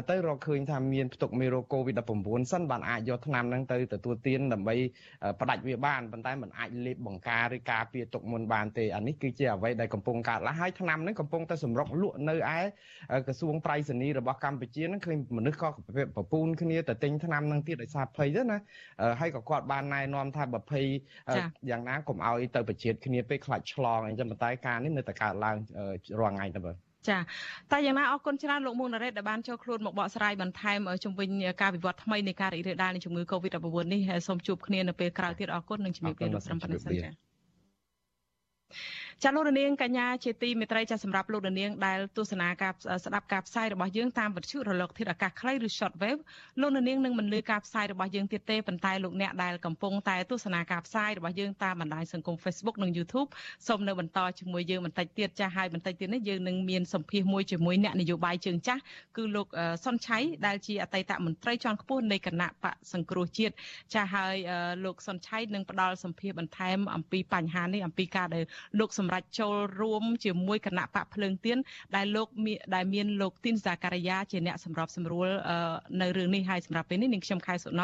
ទៅរកឃើញថាមានផ្ទុកមេរោគ COVID-19 សិនបានអាចយកថ្នាំហ្នឹងទៅទទួលទានដើម្បីផ្ដាច់វាបានប៉ុន្តែមិនអាចលេបបង្ការឬការពារទុកមុនបានទេអានេះគឺជាអ្វីដែលកំពុងកើតឡើងហើយថ្នាំហ្នឹងកំពុងតែសម្រុកលក់នៅឯក្រសួងប្រៃសណីរបស់កម្ពុជាហ្នឹងឃើញមនុស្សក៏ប្រពូនគ្នាទៅទិញថ្នាំហ្នឹងទៀតដោយសារភ័យទៅណាហើយក៏គាត់បានណែនាំថាបើភ័យយ៉ាងណាកុំឲ្យទៅប្រជិតគ្នាពេកខ្លាចឆ្លងអញ្ចឹងប៉ុន្តែការនេះនៅតែកើតឡើងរាល់ថ្ងៃទៅបាទចាតែយ៉ាងណាអរគុណច្រើនលោកមុងណារ៉េតដែលបានចូលខ្លួនមកបកស្រាយបន្ថែមជំវិញការវិវត្តថ្មីនៃការរីករាលដាលនៃជំងឺ Covid-19 នេះសូមជួបគ្នានៅពេលក្រោយទៀតអរគុណនិងជំរាបលាលោកត្រឹមប៉ុណ្ណេះសិនចា ចាលោករនាងកញ្ញាជាទីមេត្រីចាសម្រាប់លោករនាងដែលទស្សនាការស្ដាប់ការផ្សាយរបស់យើងតាមវិទ្យុរលកធាតុអាកាសខ្លីឬ shortwave លោករនាងនឹងមិនលឺការផ្សាយរបស់យើងទៀតទេប៉ុន្តែលោកអ្នកដែលកំពុងតែទស្សនាការផ្សាយរបស់យើងតាមបណ្ដាញសង្គម Facebook និង YouTube សូមនៅបន្តជាមួយយើងបន្តិចទៀតចាហើយបន្តិចទៀតនេះយើងនឹងមានសម្ភាសមួយជាមួយអ្នកនយោបាយជើងចាស់គឺលោកសុនឆៃដែលជាអតីតមន្ត្រីជាន់ខ្ពស់នៃគណៈបកសង្គ្រោះជាតិចាហើយលោកសុនឆៃនឹងផ្ដល់សម្ភាសបន្ថែមអំពីបញ្ហានេះអំពីការដែលលោកសម្សម្រាប់ចូលរួមជាមួយគណៈបកភ្លើងទៀនដែលលោកដែលមានលោកទីនសាការីយ៉ាជាអ្នកសម្របសម្រួលនៅរឿងនេះហើយសម្រាប់ពេលនេះនាងខ្ញុំខែសុណ